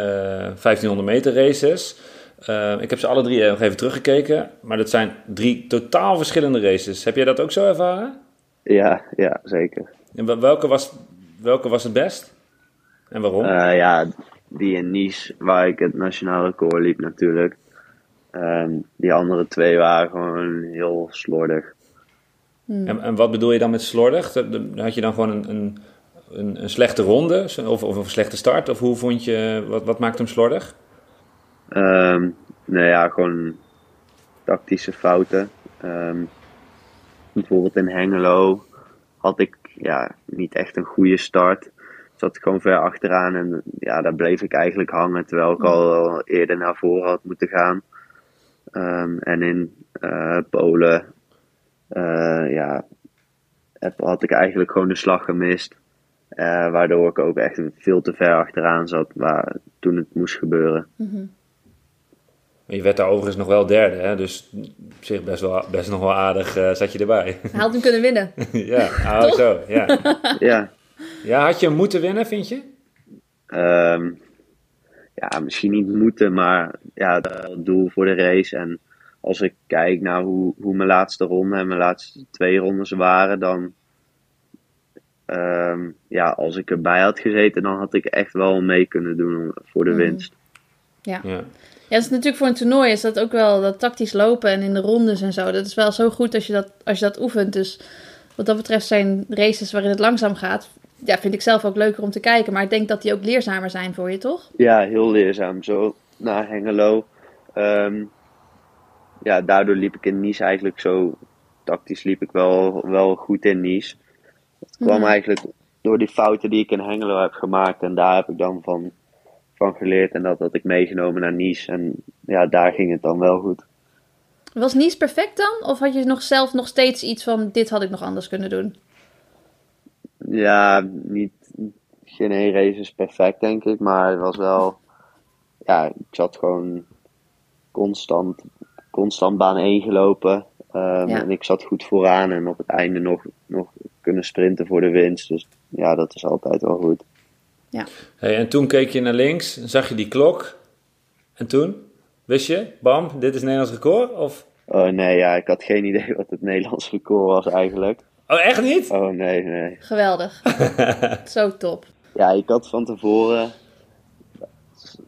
S1: 1500 meter races. Eh, ik heb ze alle drie nog even teruggekeken, maar dat zijn drie totaal verschillende races. Heb jij dat ook zo ervaren?
S2: Ja, ja, zeker.
S1: En wel- welke was, welke was het best? En waarom?
S2: Eh, ja, die in Nice, waar ik het nationale record liep natuurlijk. Ehm, die andere twee waren gewoon heel slordig.
S1: En, en wat bedoel je dan met slordig? Had je dan gewoon een, een, een, een slechte ronde of, of een slechte start? Of hoe vond je, wat, wat maakt hem slordig?
S2: Ehm nou ja, gewoon tactische fouten. Ehm, bijvoorbeeld in Hengelo had ik ja, niet echt een goede start. Zat ik gewoon ver achteraan en ja, daar bleef ik eigenlijk hangen terwijl ik al eerder naar voren had moeten gaan. Ehm, en in eh, Polen eh, ja, heb, had ik eigenlijk gewoon de slag gemist. Eh, waardoor ik ook echt veel te ver achteraan zat waar, toen het moest gebeuren.
S1: Je werd daar overigens nog wel derde, hè? dus op zich best, wel, best nog wel aardig eh, zat je erbij.
S3: Hij had hem kunnen winnen.
S1: ja, oh,
S3: Toch?
S1: zo. Ja.
S2: Ja,
S1: ja, had je hem moeten winnen, vind je?
S2: Ehm, ja, misschien niet moeten, maar ja, het doel voor de race. En als ik kijk naar hoe, hoe mijn laatste ronde en mijn laatste twee rondes waren, dan. ehm, ja, als ik erbij had gezeten, dan had ik echt wel mee kunnen doen voor de
S3: Mhm.
S2: winst.
S3: Ja.
S1: Ja.
S3: Ja, dat is natuurlijk voor een toernooi is dat ook wel dat tactisch lopen en in de rondes en zo. Dat is wel zo goed als je dat, als je dat oefent. Dus wat dat betreft zijn races waarin het langzaam gaat, ja, vind ik zelf ook leuker om te kijken. Maar ik denk dat die ook leerzamer zijn voor je, toch?
S2: Ja, heel leerzaam. Zo naar Hengelo. Ehm, ja, daardoor liep ik in Nice eigenlijk zo. Tactisch liep ik wel, wel goed in Nice. Het kwam
S3: Mhm.
S2: eigenlijk door die fouten die ik in Hengelo heb gemaakt. En daar heb ik dan van, van geleerd. En dat had ik meegenomen naar Nice. En ja, daar ging het dan wel goed.
S3: Was Nice perfect dan? Of had je nog zelf nog steeds iets van, dit had ik nog anders kunnen doen?
S2: Ja, niet, geen één race is perfect, denk ik. Maar het was wel. Ja, ik zat gewoon constant, constant baan 1 gelopen. Ehm,
S3: Ja.
S2: En ik zat goed vooraan en op het einde nog, nog kunnen sprinten voor de winst. Dus ja, dat is altijd wel goed.
S1: Hey, en toen keek je naar links, zag je die klok. En toen? Wist je, bam, dit is Nederlands record? Of...
S2: Oh nee, ja, ik had geen idee wat het Nederlands record was eigenlijk.
S1: Oh, echt niet?
S2: Oh nee, nee.
S3: Geweldig. zo top.
S2: Ja, ik had van tevoren,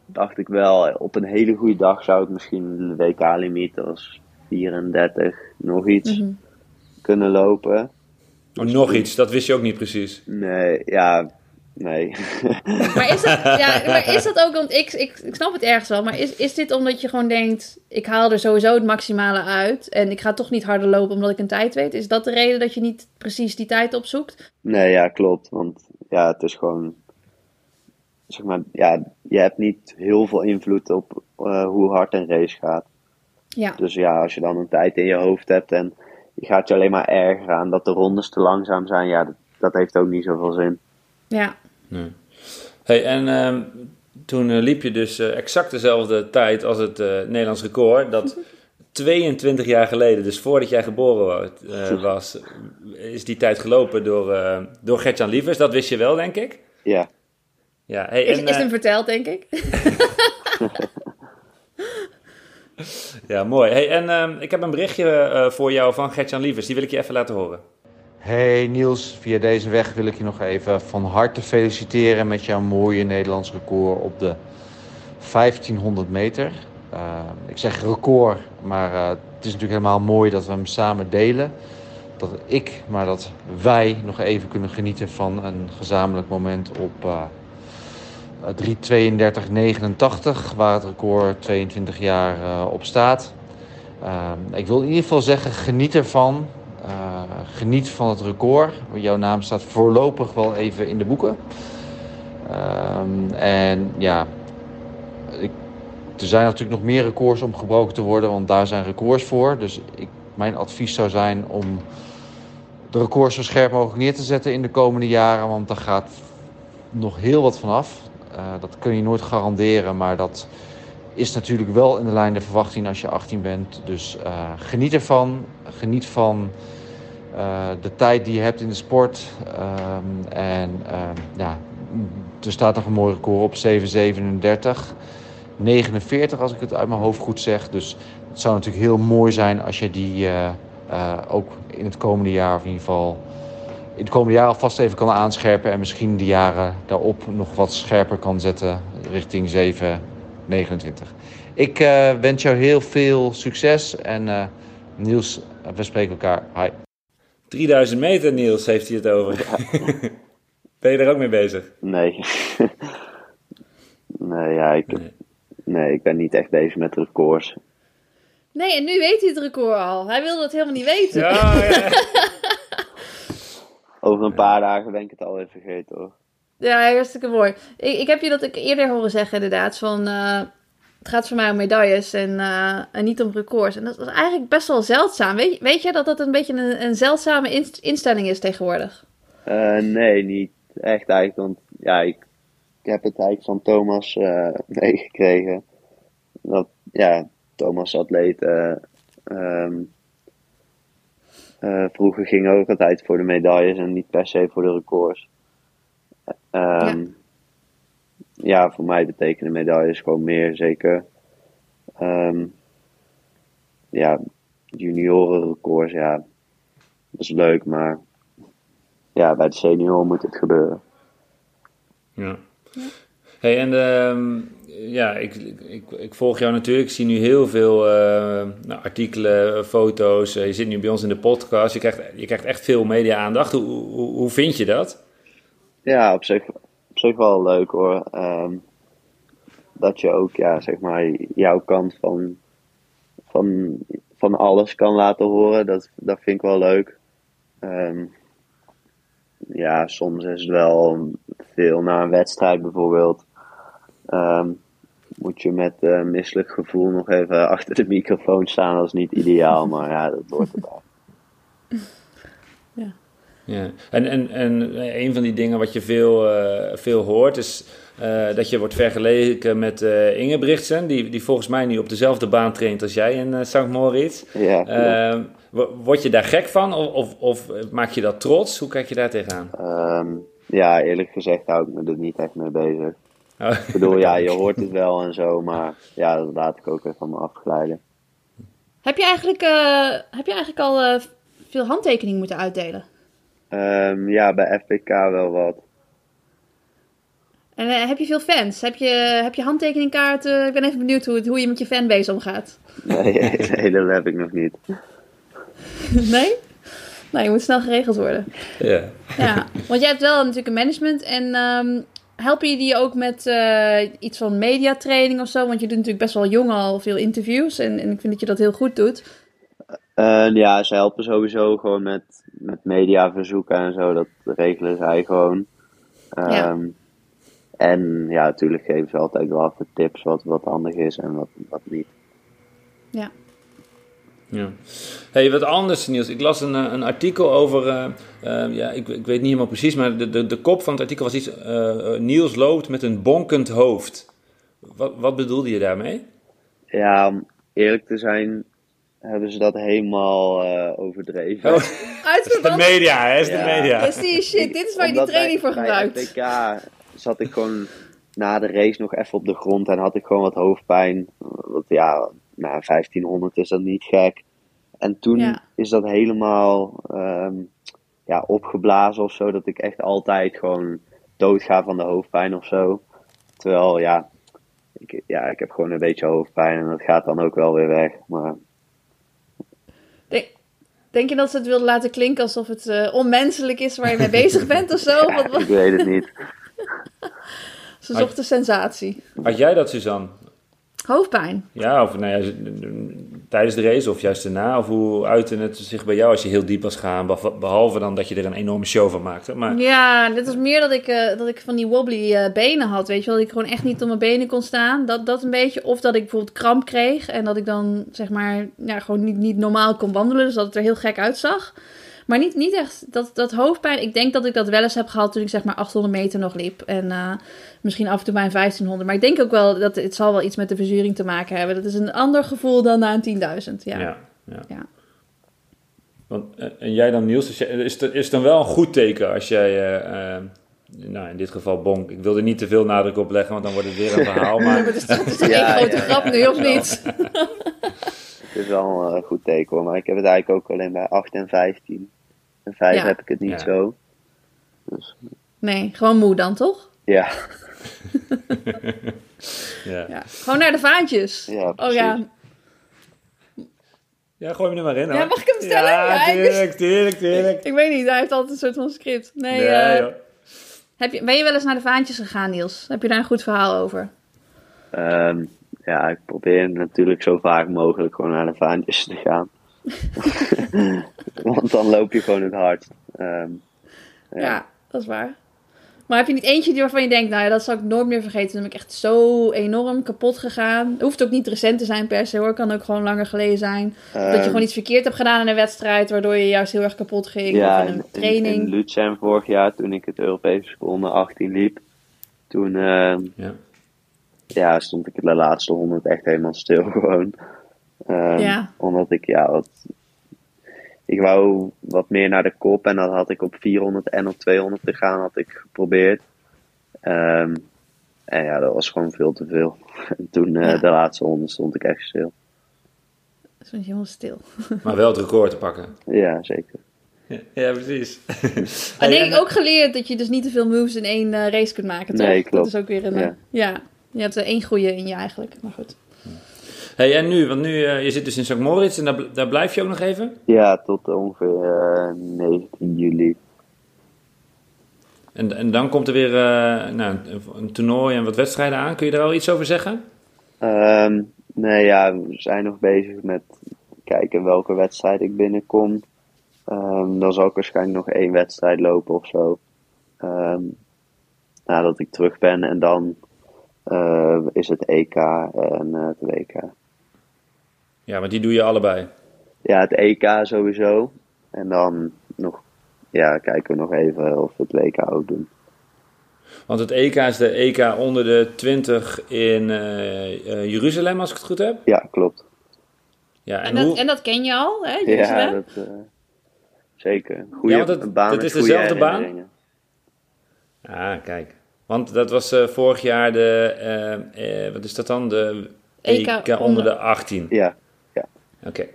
S2: dacht ik wel, op een hele goede dag zou ik misschien de WK-limiet als 34 nog iets
S3: Mhm.
S2: kunnen lopen.
S1: Oh, nog iets, dat wist je ook niet precies.
S2: Nee, ja, nee.
S3: Maar is dat, ja, maar is dat ook, want ik, ik, ik snap het ergens wel, maar is, is dit omdat je gewoon denkt, ik haal er sowieso het maximale uit en ik ga toch niet harder lopen omdat ik een tijd weet? Is dat de reden dat je niet precies die tijd opzoekt?
S2: nee, ja, klopt. Want ja, het is gewoon, zeg maar, ja, je hebt niet heel veel invloed op eh, hoe hard een race gaat.
S3: Ja,
S2: Dus ja, als je dan een tijd in je hoofd hebt en je gaat je alleen maar erger aan dat de rondes te langzaam zijn, ja, dat, dat heeft ook niet zoveel zin.
S3: ja.
S1: Nee. Hey, en ehm, toen eh, liep je dus eh, exact dezelfde tijd als het eh, Nederlands record. Dat 22 jaar geleden, dus voordat jij geboren wa- eh, was, is die tijd gelopen door, eh door Gertjan Lievers. Dat wist je wel, denk ik.
S2: Ja,
S1: Ja, hey,
S3: Is,
S1: en,
S3: is hem verteld, denk ik.
S1: ja mooi. Hey, en ehm, ik heb een berichtje eh, voor jou van Gertjan Lievers. Die wil ik je even laten horen.
S4: Hey Niels, via deze weg wil ik je nog even van harte feliciteren met jouw mooie Nederlands record op de 1500 meter. Uh, ik zeg record, maar uh, het is natuurlijk helemaal mooi dat we hem samen delen. Dat ik, maar dat wij nog even kunnen genieten van een gezamenlijk moment op uh, 3.32.89, waar het record 22 jaar op staat. Ik wil in ieder geval zeggen, geniet ervan. Uh, geniet van het record. Jouw naam staat voorlopig wel even in de boeken. Um, en ja, ik, er zijn natuurlijk nog meer records om gebroken te worden, want daar zijn records voor. Dus ik, mijn advies zou zijn om de records zo scherp mogelijk neer te zetten in de komende jaren, want daar gaat nog heel wat vanaf. dat kun je nooit garanderen, maar dat is natuurlijk wel in de lijn de verwachting als je 18 bent. Dus geniet ervan. Geniet van de tijd die je hebt in de sport. Ehm, en ehm, ja, er staat nog een mooi record op, 737. 49 als ik het uit mijn hoofd goed zeg. Dus het zou natuurlijk heel mooi zijn als je die uh, ook in het komende jaar, of in ieder geval in het komende jaar alvast even kan aanscherpen. En misschien de jaren daarop nog wat scherper kan zetten richting 729. Ik uh, wens jou heel veel succes en Niels, we spreken elkaar. Hi.
S1: 3000 meter Niels heeft hij het over. ben je er ook mee bezig?
S2: Nee. nee, ja, ik, nee. nee. ik ben niet echt bezig met records.
S3: Nee, en nu weet hij het record al. Hij wilde het helemaal niet weten.
S1: Ja, ja.
S2: Over een paar dagen ben ik het alweer vergeten hoor.
S3: Ja, hartstikke mooi. Ik, ik heb je dat ik eerder horen zeggen inderdaad. Van, uh, het gaat voor mij om medailles en, uh, en niet om records. En dat is eigenlijk best wel zeldzaam. Weet, weet je dat dat een beetje een, een zeldzame instelling is tegenwoordig?
S2: Uh, nee, niet echt eigenlijk. Want ja, ik, ik heb het eigenlijk van Thomas meegekregen. Dat, ja, Thomas atleet uh, vroeger ging ook altijd voor de medailles en niet per se voor de records. Um, ja. ja. voor mij betekenen medailles gewoon meer, zeker. Um, ja, junioren records, ja, dat is leuk, maar ja, bij de senior moet het gebeuren.
S1: Ja. Hey, en uh, ja, ik, ik, ik, volg jou natuurlijk. Ik zie nu heel veel uh, nou, artikelen, foto's. je zit nu bij ons in de podcast. Je krijgt, je krijgt echt veel media-aandacht. Hoe, hoe, hoe, vind je dat?
S2: Ja, op zich, op zich wel leuk hoor. Um, dat je ook, ja, zeg maar, jouw kant van, van, van alles kan laten horen. Dat, dat vind ik wel leuk. Um, ja, soms is het wel veel na een wedstrijd bijvoorbeeld. Um, moet je met uh, misselijk gevoel nog even achter de microfoon staan. Dat is niet ideaal, maar ja, dat hoort erbij.
S3: Ja.
S1: Ja, en, en, en een van die dingen wat je veel, uh, veel hoort is uh, dat je wordt vergeleken met uh, Ingebrigtsen, die, die volgens mij nu op dezelfde baan traint als jij in St. Moritz.
S2: Ja,
S1: ehm, word je daar gek van of, of, of, maak je dat trots? Hoe kijk je daar tegenaan?
S2: Um, ja, eerlijk gezegd hou ik me er niet echt mee bezig. Oh. Ik bedoel, ja, je hoort het wel en zo, maar ja, dat laat ik ook even van me afglijden.
S3: Heb je eigenlijk, uh, heb je eigenlijk al uh, veel handtekeningen moeten uitdelen?
S2: Um, ja, bij FPK wel wat.
S3: En uh, heb je veel fans? Heb je, heb je handtekeningkaarten? Ik ben even benieuwd hoe, hoe je met je fanbase omgaat.
S2: Nee, nee, dat heb ik nog niet.
S3: nee? Nou, je moet snel geregeld worden.
S1: Ja.
S3: Ja, want jij hebt wel natuurlijk een management en um, helpen je die ook met uh, iets van mediatraining of zo? Want je doet natuurlijk best wel jong al veel interviews en, en ik vind dat je dat heel goed doet.
S2: Uh, ja, ze helpen sowieso gewoon met, met mediaverzoeken en zo. Dat regelen zij gewoon. Um, ja. En ja, natuurlijk geven ze altijd wel even tips wat, wat handig is en wat, wat niet.
S3: Ja.
S1: Ja. Hey, wat anders Niels. Ik las een, een artikel over, uh, uh, ja, ik, ik weet niet helemaal precies, maar de, de, de kop van het artikel was iets, uh, Niels loopt met een bonkend hoofd. Wat, wat bedoelde je daarmee?
S2: Ja, om eerlijk te zijn, hebben ze dat helemaal overdreven.
S1: Oh, is de media, hè? Is
S2: ja.
S1: de media.
S3: Precies, shit, dit is waar je die training voor gebruikt.
S2: Ja, zat ik gewoon na de race nog even op de grond en had ik gewoon wat hoofdpijn. Want ja, na 1500 is dat niet gek. En toen
S3: ja.
S2: is dat helemaal um, ja, opgeblazen of zo. Dat ik echt altijd gewoon doodga van de hoofdpijn of zo. Terwijl ja ik, ja, ik heb gewoon een beetje hoofdpijn en dat gaat dan ook wel weer weg. Maar...
S3: Denk, je dat ze het wilden laten klinken alsof het uh, onmenselijk is waar je mee bezig bent of zo?
S2: ja, ik weet het niet.
S3: ze zochten sensatie.
S1: Had jij dat, Suzanne?
S3: Hoofdpijn?
S1: Ja, of nou ja, tijdens de race of juist daarna? Of hoe uitte het zich bij jou als je heel diep was gaan? Behalve dan dat je er een enorme show van maakte. Maar...
S3: Ja, dit was meer dat ik, uh, dat ik van die wobbly uh, benen had. Weet je wel, dat ik gewoon echt niet op mijn benen kon staan. Dat, dat een beetje. Of dat ik bijvoorbeeld kramp kreeg. En dat ik dan zeg maar ja, gewoon niet, niet normaal kon wandelen. Dus dat het er heel gek uitzag. Maar niet, niet echt dat, dat hoofdpijn. Ik denk dat ik dat wel eens heb gehad toen ik zeg maar 800 meter nog liep. En eh, misschien af en toe bij een 1500. Maar ik denk ook wel dat het zal wel iets met de verzuring te maken hebben. Dat is een ander gevoel dan na een 10.000. Ja.
S1: Ja, ja.
S3: Ja.
S1: Want, eh, en jij dan Niels, is, is, het, is dan wel een goed teken als jij, eh, nou in dit geval Bonk, ik wil er niet te veel nadruk op leggen, want dan wordt het weer een verhaal.
S3: Ja, maar is, toch
S2: Ja,
S3: grote
S2: ja,
S3: grap nu, of niet?
S2: Het is wel een goed teken hoor, maar ik heb het eigenlijk ook alleen bij 8 en 15. En 5
S3: Ja.
S2: heb ik het niet
S1: Ja.
S2: zo. Dus
S3: Nee, gewoon moe dan, toch?
S2: ja,
S1: ja.
S3: Ja. Gewoon naar de vaantjes.
S2: Ja,
S3: oh ja,
S2: precies.
S1: ja, gooi me er maar in
S3: Ja, mag ik hem stellen?
S1: Ja, tuurlijk, tuurlijk, tuurlijk.
S3: ik weet niet, hij heeft altijd een soort van script. Nee,
S1: Nee,
S3: eh, heb je, ben je wel eens naar de vaantjes gegaan, Niels? Heb je daar een goed verhaal over?
S2: Ehm, ja, ik probeer natuurlijk zo vaak mogelijk gewoon naar de vaantjes te gaan. Want dan loop je gewoon het hardst. Ehm,
S3: Ja. dat is waar. Maar heb je niet eentje die waarvan je denkt, nou ja, dat zal ik nooit meer vergeten. Dan ben ik echt zo enorm kapot gegaan. Het hoeft ook niet recent te zijn per se hoor. Kan ook gewoon langer geleden zijn. dat je
S2: ehm,
S3: gewoon iets verkeerd hebt gedaan in een wedstrijd, waardoor je juist heel erg kapot ging.
S2: ja,
S3: of in
S2: in,
S3: een
S2: in,
S3: training.
S2: in Luzern vorig jaar, toen ik het Europese seconde 18 liep, toen ehm,
S1: Ja.
S2: ja, stond ik de laatste 100 echt helemaal stil gewoon. Ehm,
S3: Ja.
S2: Omdat ik, ja, wat, ik wou wat meer naar de kop en dat had ik op 400 en op 200 te gaan, had ik geprobeerd. Ehm, en ja, dat was gewoon veel te veel. En toen, eh, de laatste 100 stond ik echt stil.
S3: Stond je helemaal stil.
S1: Maar wel het record te pakken.
S2: Ja, zeker.
S1: Ja, ja, precies.
S3: En
S1: Hey,
S3: denk ik ook geleerd dat je dus niet te veel moves in één eh, race kunt maken, toch?
S2: Nee, klopt.
S3: Dat is ook weer een... eh,
S2: Ja.
S3: ja. je hebt er één goede in je eigenlijk, maar goed.
S1: Hey, en nu, want nu, eh, je zit dus in St. Moritz en daar, daar blijf je ook nog even?
S2: Ja, tot ongeveer eh, 19 juli.
S1: En, en dan komt er weer eh, nou, een, toernooi en wat wedstrijden aan. Kun je daar wel iets over zeggen?
S2: Ehm, nee, ja, we zijn nog bezig met kijken welke wedstrijd ik binnenkom. Ehm, dan zal ik waarschijnlijk nog één wedstrijd lopen of zo. Ehm, nadat ik terug ben. En dan eh, is het EK en eh, het WK.
S1: Ja, want die doe je allebei.
S2: Ja, het EK sowieso. En dan nog, ja, kijken we nog even of we het WK ook doen.
S1: Want het EK is de EK onder de 20 in eh, eh, Jeruzalem, als ik het goed heb.
S2: Ja, klopt.
S1: Ja, en,
S3: En dat,
S1: hoe...
S3: en dat ken je al, hè?
S2: Ja,
S3: Jeruzalem?
S2: dat, eh, zeker. Goeie
S1: Ja, want het-
S2: baan met
S1: is dezelfde baan? Ah, kijk. Want dat was eh, vorig jaar de, eh, eh, wat is dat dan? De EK,
S3: EK
S1: onder
S3: onder-
S1: de 18.
S2: Ja,
S1: Oké.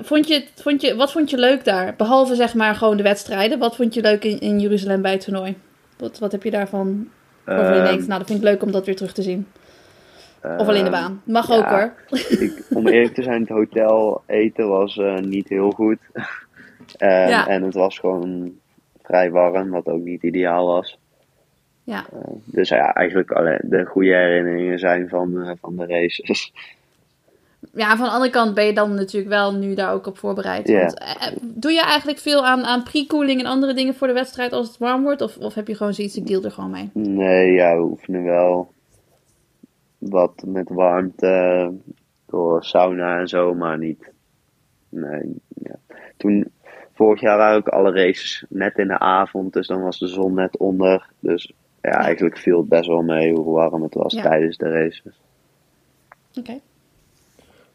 S3: Vond je, vond je, wat vond je leuk daar? Behalve zeg maar gewoon de wedstrijden. Wat vond je leuk in, in Jeruzalem bij het toernooi? Wat, wat heb je daarvan waarvan je
S2: Ehm,
S3: denkt, nou dat vind ik leuk om dat weer terug te zien? Of alleen de
S2: ehm,
S3: baan. Mag
S2: ja.
S3: ook hoor.
S2: ik, om eerlijk te zijn, het hotel eten was eh, niet heel goed. Ehm,
S3: Ja.
S2: En het was gewoon vrij warm, wat ook niet ideaal was.
S3: Ja.
S2: Dus ja, eigenlijk alle, de goede herinneringen zijn van, eh, van de races.
S3: ja, van de andere kant ben je dan natuurlijk wel nu daar ook op voorbereid. Want, eh, eh, doe je eigenlijk veel aan, aan pre-cooling en andere dingen voor de wedstrijd als het warm wordt? Of, of heb je gewoon zoiets, ik deal er gewoon mee?
S2: Nee, ja, we oefenen wel wat met warmte door sauna en zo, maar niet. Nee, ja. Toen, vorig jaar waren ook alle races net in de avond, dus dan was de zon net onder. Dus ja, eigenlijk viel het best wel mee hoe warm het was
S3: Ja.
S2: tijdens de races.
S3: Oké.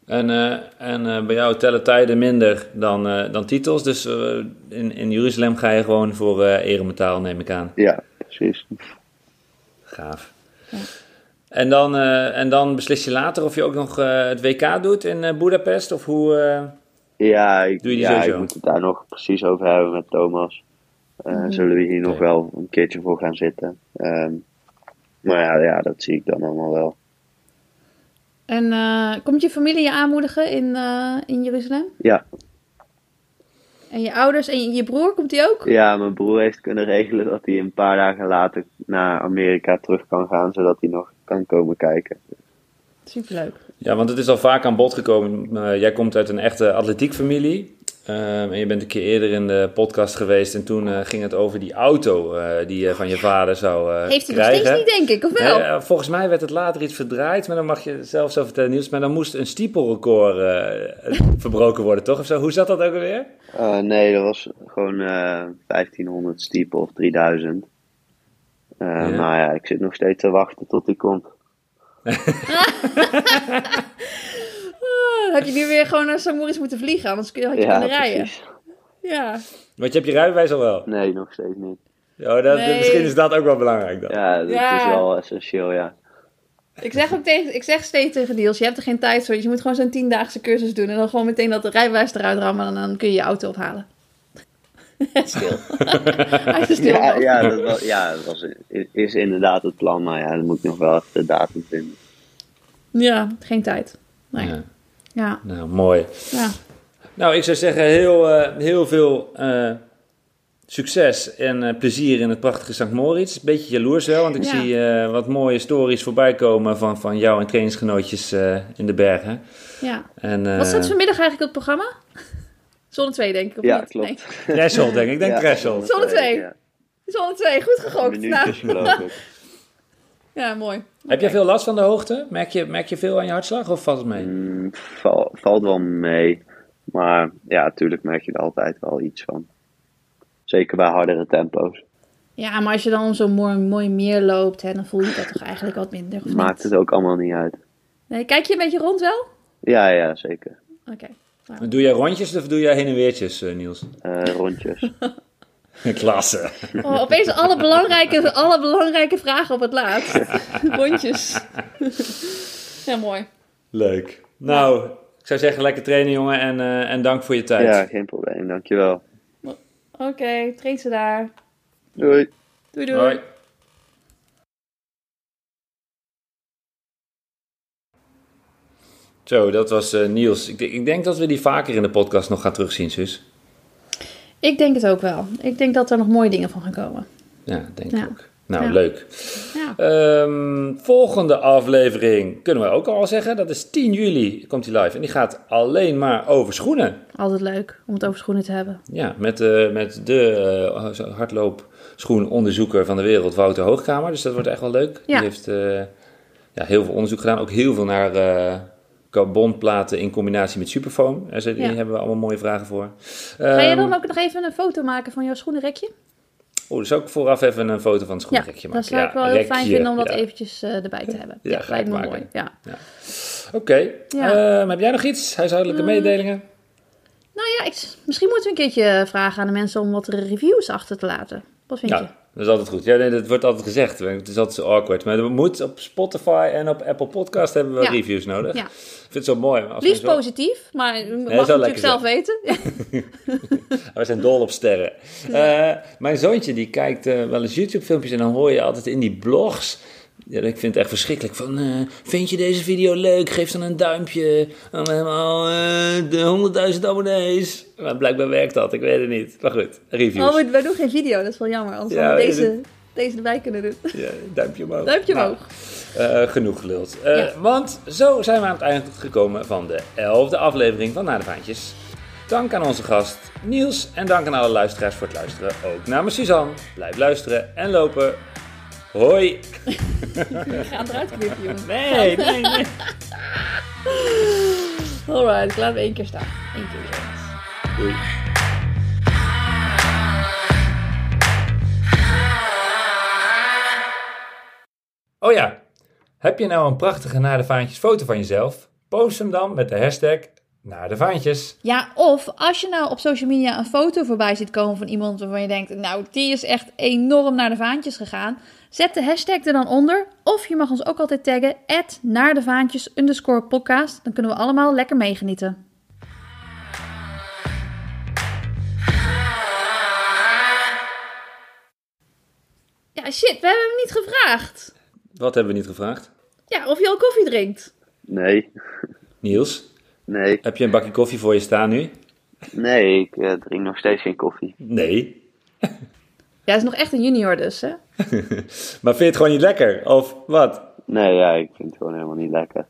S1: En, eh, en eh, bij jou tellen tijden minder dan, eh, dan titels. Dus in, in Jeruzalem ga je gewoon voor eh eremetaal, neem ik aan.
S2: Ja, precies.
S1: Gaaf. En, dan, eh, en dan beslis je later of je ook nog het WK doet in eh Budapest? Of hoe... eh,
S2: Ja, ik,
S1: Doe je die
S2: ja,
S1: sowieso?
S2: ik moet het daar nog precies over hebben met Thomas. Eh,
S3: Mhm.
S2: Zullen we hier nog wel een keertje voor gaan zitten. Ehm, maar ja, ja, dat zie ik dan allemaal wel.
S3: En eh, komt je familie je aanmoedigen in, eh, in Jeruzalem?
S2: Ja,
S3: En je ouders en je, broer, komt die ook?
S2: ja, mijn broer heeft kunnen regelen dat hij een paar dagen later naar Amerika terug kan gaan, zodat hij nog kan komen kijken.
S3: Superleuk.
S1: Ja, want het is al vaak aan bod gekomen. Eh, jij komt uit een echte atletiekfamilie. Ehm, en je bent een keer eerder in de podcast geweest en toen eh, ging het over die auto eh, die je van je vader zou eh,
S3: Heeft hij nog
S1: krijgen.
S3: steeds niet, denk ik, of wel?
S1: Nee, eh, volgens mij werd het later iets verdraaid, maar dan mag je zelf zo vertellen nieuws. Maar dan moest een stiepelrecord eh, verbroken worden, toch? Of zo? Hoe zat dat ook alweer?
S2: Eh, nee, dat was gewoon eh 1500 stiepel of 3000. Eh
S1: Ja.
S2: Maar ja, ik zit nog steeds te wachten tot die komt.
S3: Ah, heb je nu weer gewoon naar St. Moritz moeten vliegen, anders kun je, had je
S2: Ja,
S3: kunnen rijden.
S2: precies.
S3: Ja.
S1: Want je hebt je rijbewijs al wel.
S2: Nee, nog steeds niet.
S1: Ja, dat,
S3: Nee.
S1: Misschien is dat ook wel belangrijk dan.
S2: Ja, dat
S3: Ja.
S2: is wel essentieel, ja.
S3: Ik zeg ook tegen, ik zeg steeds tegen Niels, je hebt er geen tijd voor. Je moet gewoon zo'n tiendaagse cursus doen en dan gewoon meteen dat de rijbewijs eruit rammen en dan kun je je auto ophalen. stil. Hij is stil.
S2: Ja, ja, dat was, ja, dat was, is inderdaad het plan, maar ja, dan moet ik nog wel even de datum vinden.
S3: Ja, geen tijd. Nee.
S1: Ja.
S3: Ja.
S1: Nou, mooi.
S3: Ja.
S1: Nou, ik zou zeggen heel, eh, heel veel eh, succes en eh, plezier in het prachtige St. Moritz. Beetje jaloers wel, want ik
S3: Ja.
S1: zie eh, wat mooie stories voorbij komen van, van jou en trainingsgenootjes eh, in de bergen.
S3: ja.
S1: En, eh,
S3: Wat staat vanmiddag eigenlijk op het programma? Zone 2, denk ik. Of
S2: Ja,
S3: niet?
S2: klopt.
S3: Nee.
S1: Denk ik. Ik denk
S2: Ja,
S3: twee.
S2: Ja,
S3: Zone 2, goed gegokt.
S2: minuutjes
S3: Nou,
S2: geloof ik.
S3: ja, mooi.
S1: Heb jij veel last van de hoogte? Merk je, merk je veel aan je hartslag of valt het mee?
S2: Mm, val- valt wel mee. Maar ja, natuurlijk merk je er altijd wel iets van. Zeker bij hardere tempo's.
S3: Ja, maar als je dan om zo'n mooi, mooi meer loopt, hè, dan voel je dat toch eigenlijk wat minder, of
S2: Maakt
S3: niet?
S2: het ook allemaal niet uit.
S3: Nee, kijk je een beetje rond wel?
S2: Ja, ja, zeker.
S3: Oké.
S1: Doe jij rondjes of doe jij heen en weertjes, eh, Niels?
S2: Eh, rondjes.
S1: Klasse.
S3: Oh, opeens alle belangrijke, alle belangrijke vragen op het laatst. Rondjes. Ja, mooi.
S1: Leuk. Nou, ik zou zeggen lekker trainen, jongen. En, eh, en dank voor je tijd.
S2: Ja, geen probleem. Dankjewel.
S3: Oké, train ze daar.
S2: Doei.
S3: Doei doei.
S1: Hoi. Zo, dat was eh, Niels. Ik, denk- ik denk dat we die vaker in de podcast nog gaan terugzien, zus.
S3: Ik denk het ook wel. Ik denk dat er nog mooie dingen van gaan komen.
S1: Ja, denk
S3: Ja.
S1: ik ook. Nou,
S3: Ja.
S1: leuk.
S3: Ja.
S1: Ehm, volgende aflevering kunnen we ook al zeggen. Dat is 10 juli komt die live. En die gaat alleen maar over schoenen.
S3: Altijd leuk om het over schoenen te hebben.
S1: Ja, met, eh, met de eh, hardloopschoenonderzoeker van de wereld, Wouter Hoogkamer. Dus dat wordt echt wel leuk.
S3: Ja.
S1: Die heeft eh, ja, heel veel onderzoek gedaan. Ook heel veel naar carbonplaten in combinatie met superfoam. Daar
S3: Ja.
S1: hebben we allemaal mooie vragen voor.
S3: Ga je
S1: Ehm,
S3: dan ook nog even een foto maken van jouw schoenenrekje?
S1: Oh, dus ook vooraf even een foto van het
S3: Ja,
S1: schoenrekje maken.
S3: dat zou ik wel heel
S1: rekje,
S3: fijn vinden om dat
S1: ja.
S3: eventjes eh, erbij te hebben.
S1: Ja,
S3: Ja,
S1: ga
S3: lijkt
S1: ik
S3: me mooi. Ja.
S1: Oké.
S3: Ja.
S1: Ehm, heb jij nog iets? Huishoudelijke
S3: Mm.
S1: mededelingen?
S3: Nou ja, ik, misschien moeten we een keertje vragen aan de mensen om wat reviews achter te laten. Wat vind je?
S1: Dat is altijd goed. Ja, nee, dat wordt altijd gezegd. Het is altijd zo awkward. Maar we moeten op Spotify en op Apple Podcast hebben we
S3: Ja.
S1: reviews nodig.
S3: Ja.
S1: Ik vind het zo mooi. Als
S3: Liefst
S1: zo-
S3: positief, maar je mag natuurlijk zelf weten.
S1: We zijn dol op sterren. Eh, mijn zoontje die kijkt eh, wel eens YouTube-filmpjes en dan hoor je altijd in die blogs. Ja, ik vind het echt verschrikkelijk. Van, eh, vind je deze video leuk? Geef dan een duimpje. Dan hebben we al eh, de 100.000 abonnees. Maar blijkbaar werkt dat, ik weet het niet. Maar goed, reviews.
S3: Oh, we, wij doen geen video, dat is wel jammer. Anders
S1: Ja,
S3: we deze, deze erbij kunnen doen.
S1: Ja, duimpje omhoog.
S3: Duimpje
S1: Nou,
S3: omhoog.
S1: eh, genoeg geluld.
S3: Ja.
S1: Want zo zijn we aan het eind gekomen van de elfde aflevering van Naar de Vaantjes. Dank aan onze gast Niels en dank aan alle luisteraars voor het luisteren. Ook namens Suzanne. Blijf luisteren en lopen. Hoi.
S3: We gaan eruit knippen, jongen.
S1: Nee, nee, nee.
S3: Alright, ik laat hem één keer staan. Eén keer.
S1: Doei. Oh ja, heb je nou een prachtige Naar de Vaantjes foto van jezelf? Post hem dan met de hashtag Naar de Vaantjes.
S3: Ja, of als je nou op social media een foto voorbij ziet komen van iemand waarvan je denkt, nou, die is echt enorm naar de vaantjes gegaan. Zet de hashtag er dan onder. Of je mag ons ook altijd taggen, naar de vaantjes underscore podcast. Dan kunnen we allemaal lekker meegenieten. Ja, shit, we hebben hem niet gevraagd.
S1: Wat hebben we niet gevraagd?
S3: Ja, of je al koffie drinkt.
S2: Nee,
S1: Niels,
S2: nee,
S1: heb je een bakje koffie voor je staan nu?
S2: nee, ik eh, drink nog steeds geen koffie.
S1: Nee.
S3: Ja, hij is nog echt een junior dus, hè?
S1: Maar vind je het gewoon niet lekker? Of wat?
S2: Nee, ja, ik vind het gewoon helemaal niet lekker.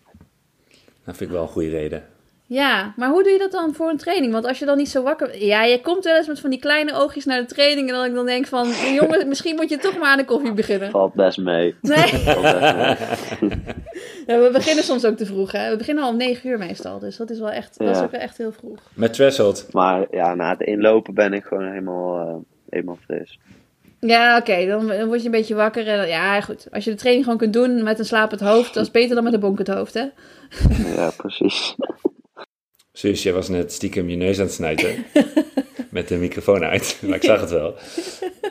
S1: Dat vind ik wel een goede reden.
S3: Ja, maar hoe doe je dat dan voor een training? Want als je dan niet zo wakker... Ja, je komt wel eens met van die kleine oogjes naar de training... en dan ik dan denk van... jongen, misschien moet je toch maar aan de koffie beginnen.
S2: Valt best mee.
S3: Nee,
S2: Valt best mee.
S3: ja, we beginnen soms ook te vroeg, hè. We beginnen al om negen uur meestal. Dus dat is wel echt, dat is ook wel echt heel vroeg.
S1: Met threshold.
S2: Maar ja, na het inlopen ben ik gewoon helemaal, eh, helemaal fris.
S3: Ja, oké, dan, dan word je een beetje wakker. En, ja, goed. Als je de training gewoon kunt doen met een slapend hoofd... dat is beter dan met een bonkend hoofd, hè.
S2: Ja, precies.
S1: Suus, jij was net stiekem je neus aan het snijden. met de microfoon uit. Maar ik zag het wel.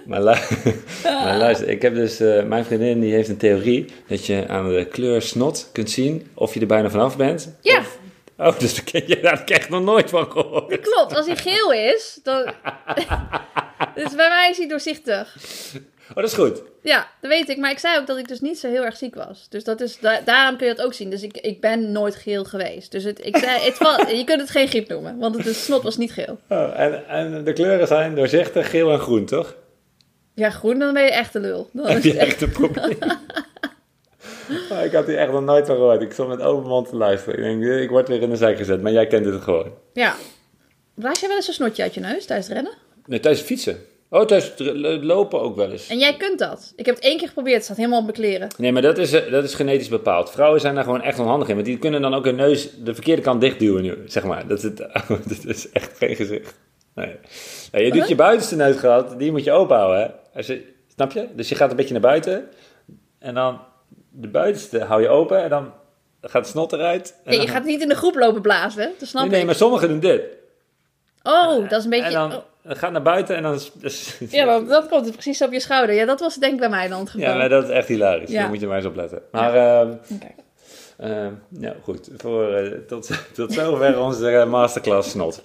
S1: Maar, lu- maar luister, ik heb dus... eh, mijn vriendin die heeft een theorie... dat je aan de kleur snot kunt zien... of je er bijna vanaf bent.
S3: Ja.
S1: Of- oh, dus daar ken je daar heb ik echt nog nooit van gehoord.
S3: Dat klopt, als hij geel is, dan... dus bij mij is hij doorzichtig.
S1: Oh, dat is goed.
S3: Ja, dat weet ik. Maar ik zei ook dat ik dus niet zo heel erg ziek was. Dus dat is, da- daarom kun je dat ook zien. Dus ik, ik ben nooit geel geweest. Dus het, ik zei, het val- je kunt het geen griep noemen, want het de snot was niet geel.
S1: Oh, en, en de kleuren zijn doorzichtig, geel en groen, toch?
S3: Ja, groen, dan ben je echt een lul. Dan
S1: Heb
S3: is
S1: je
S3: het echt-
S1: een probleem? Oh, ik had hier echt nog nooit van gehoord. Ik stond met open mond te luisteren. Ik denk, eh, ik word weer in de zijk gezet, maar jij kent het gewoon.
S3: Ja. Blaas jij wel eens een snotje uit je neus tijdens het rennen?
S1: Nee, thuis fietsen. Oh, thuis dr- lo- lopen ook wel eens.
S3: En jij kunt dat. Ik heb het één keer geprobeerd. Het staat helemaal op mijn kleren.
S1: Nee, maar dat is, eh, dat is genetisch bepaald. Vrouwen zijn daar gewoon echt onhandig in. Want die kunnen dan ook hun neus de verkeerde kant dichtduwen nu, zeg maar. Dat is, het, dat is echt geen gezicht. Nee. Nee, je doet je buitenste neusgat, die moet je open houden. Hè? Als je, snap je? Dus je gaat een beetje naar buiten. En dan de buitenste hou je open. En dan gaat het snot eruit.
S3: Nee, je
S1: dan-
S3: gaat niet in de groep lopen blazen, hè? Dat snap
S1: Nee, nee, maar sommigen doen dit.
S3: Oh, dat is een beetje...
S1: En dan
S3: oh.
S1: Het gaat naar buiten en dan...
S3: Ja, maar dat komt precies op je schouder. Ja, dat was denk ik bij mij dan het geval.
S1: Ja, maar dat is echt hilarisch.
S3: Ja.
S1: Daar moet je maar eens op letten. Maar, ehm, ehm, ja, goed. Voor, eh, tot, tot zover onze eh, masterclass snot.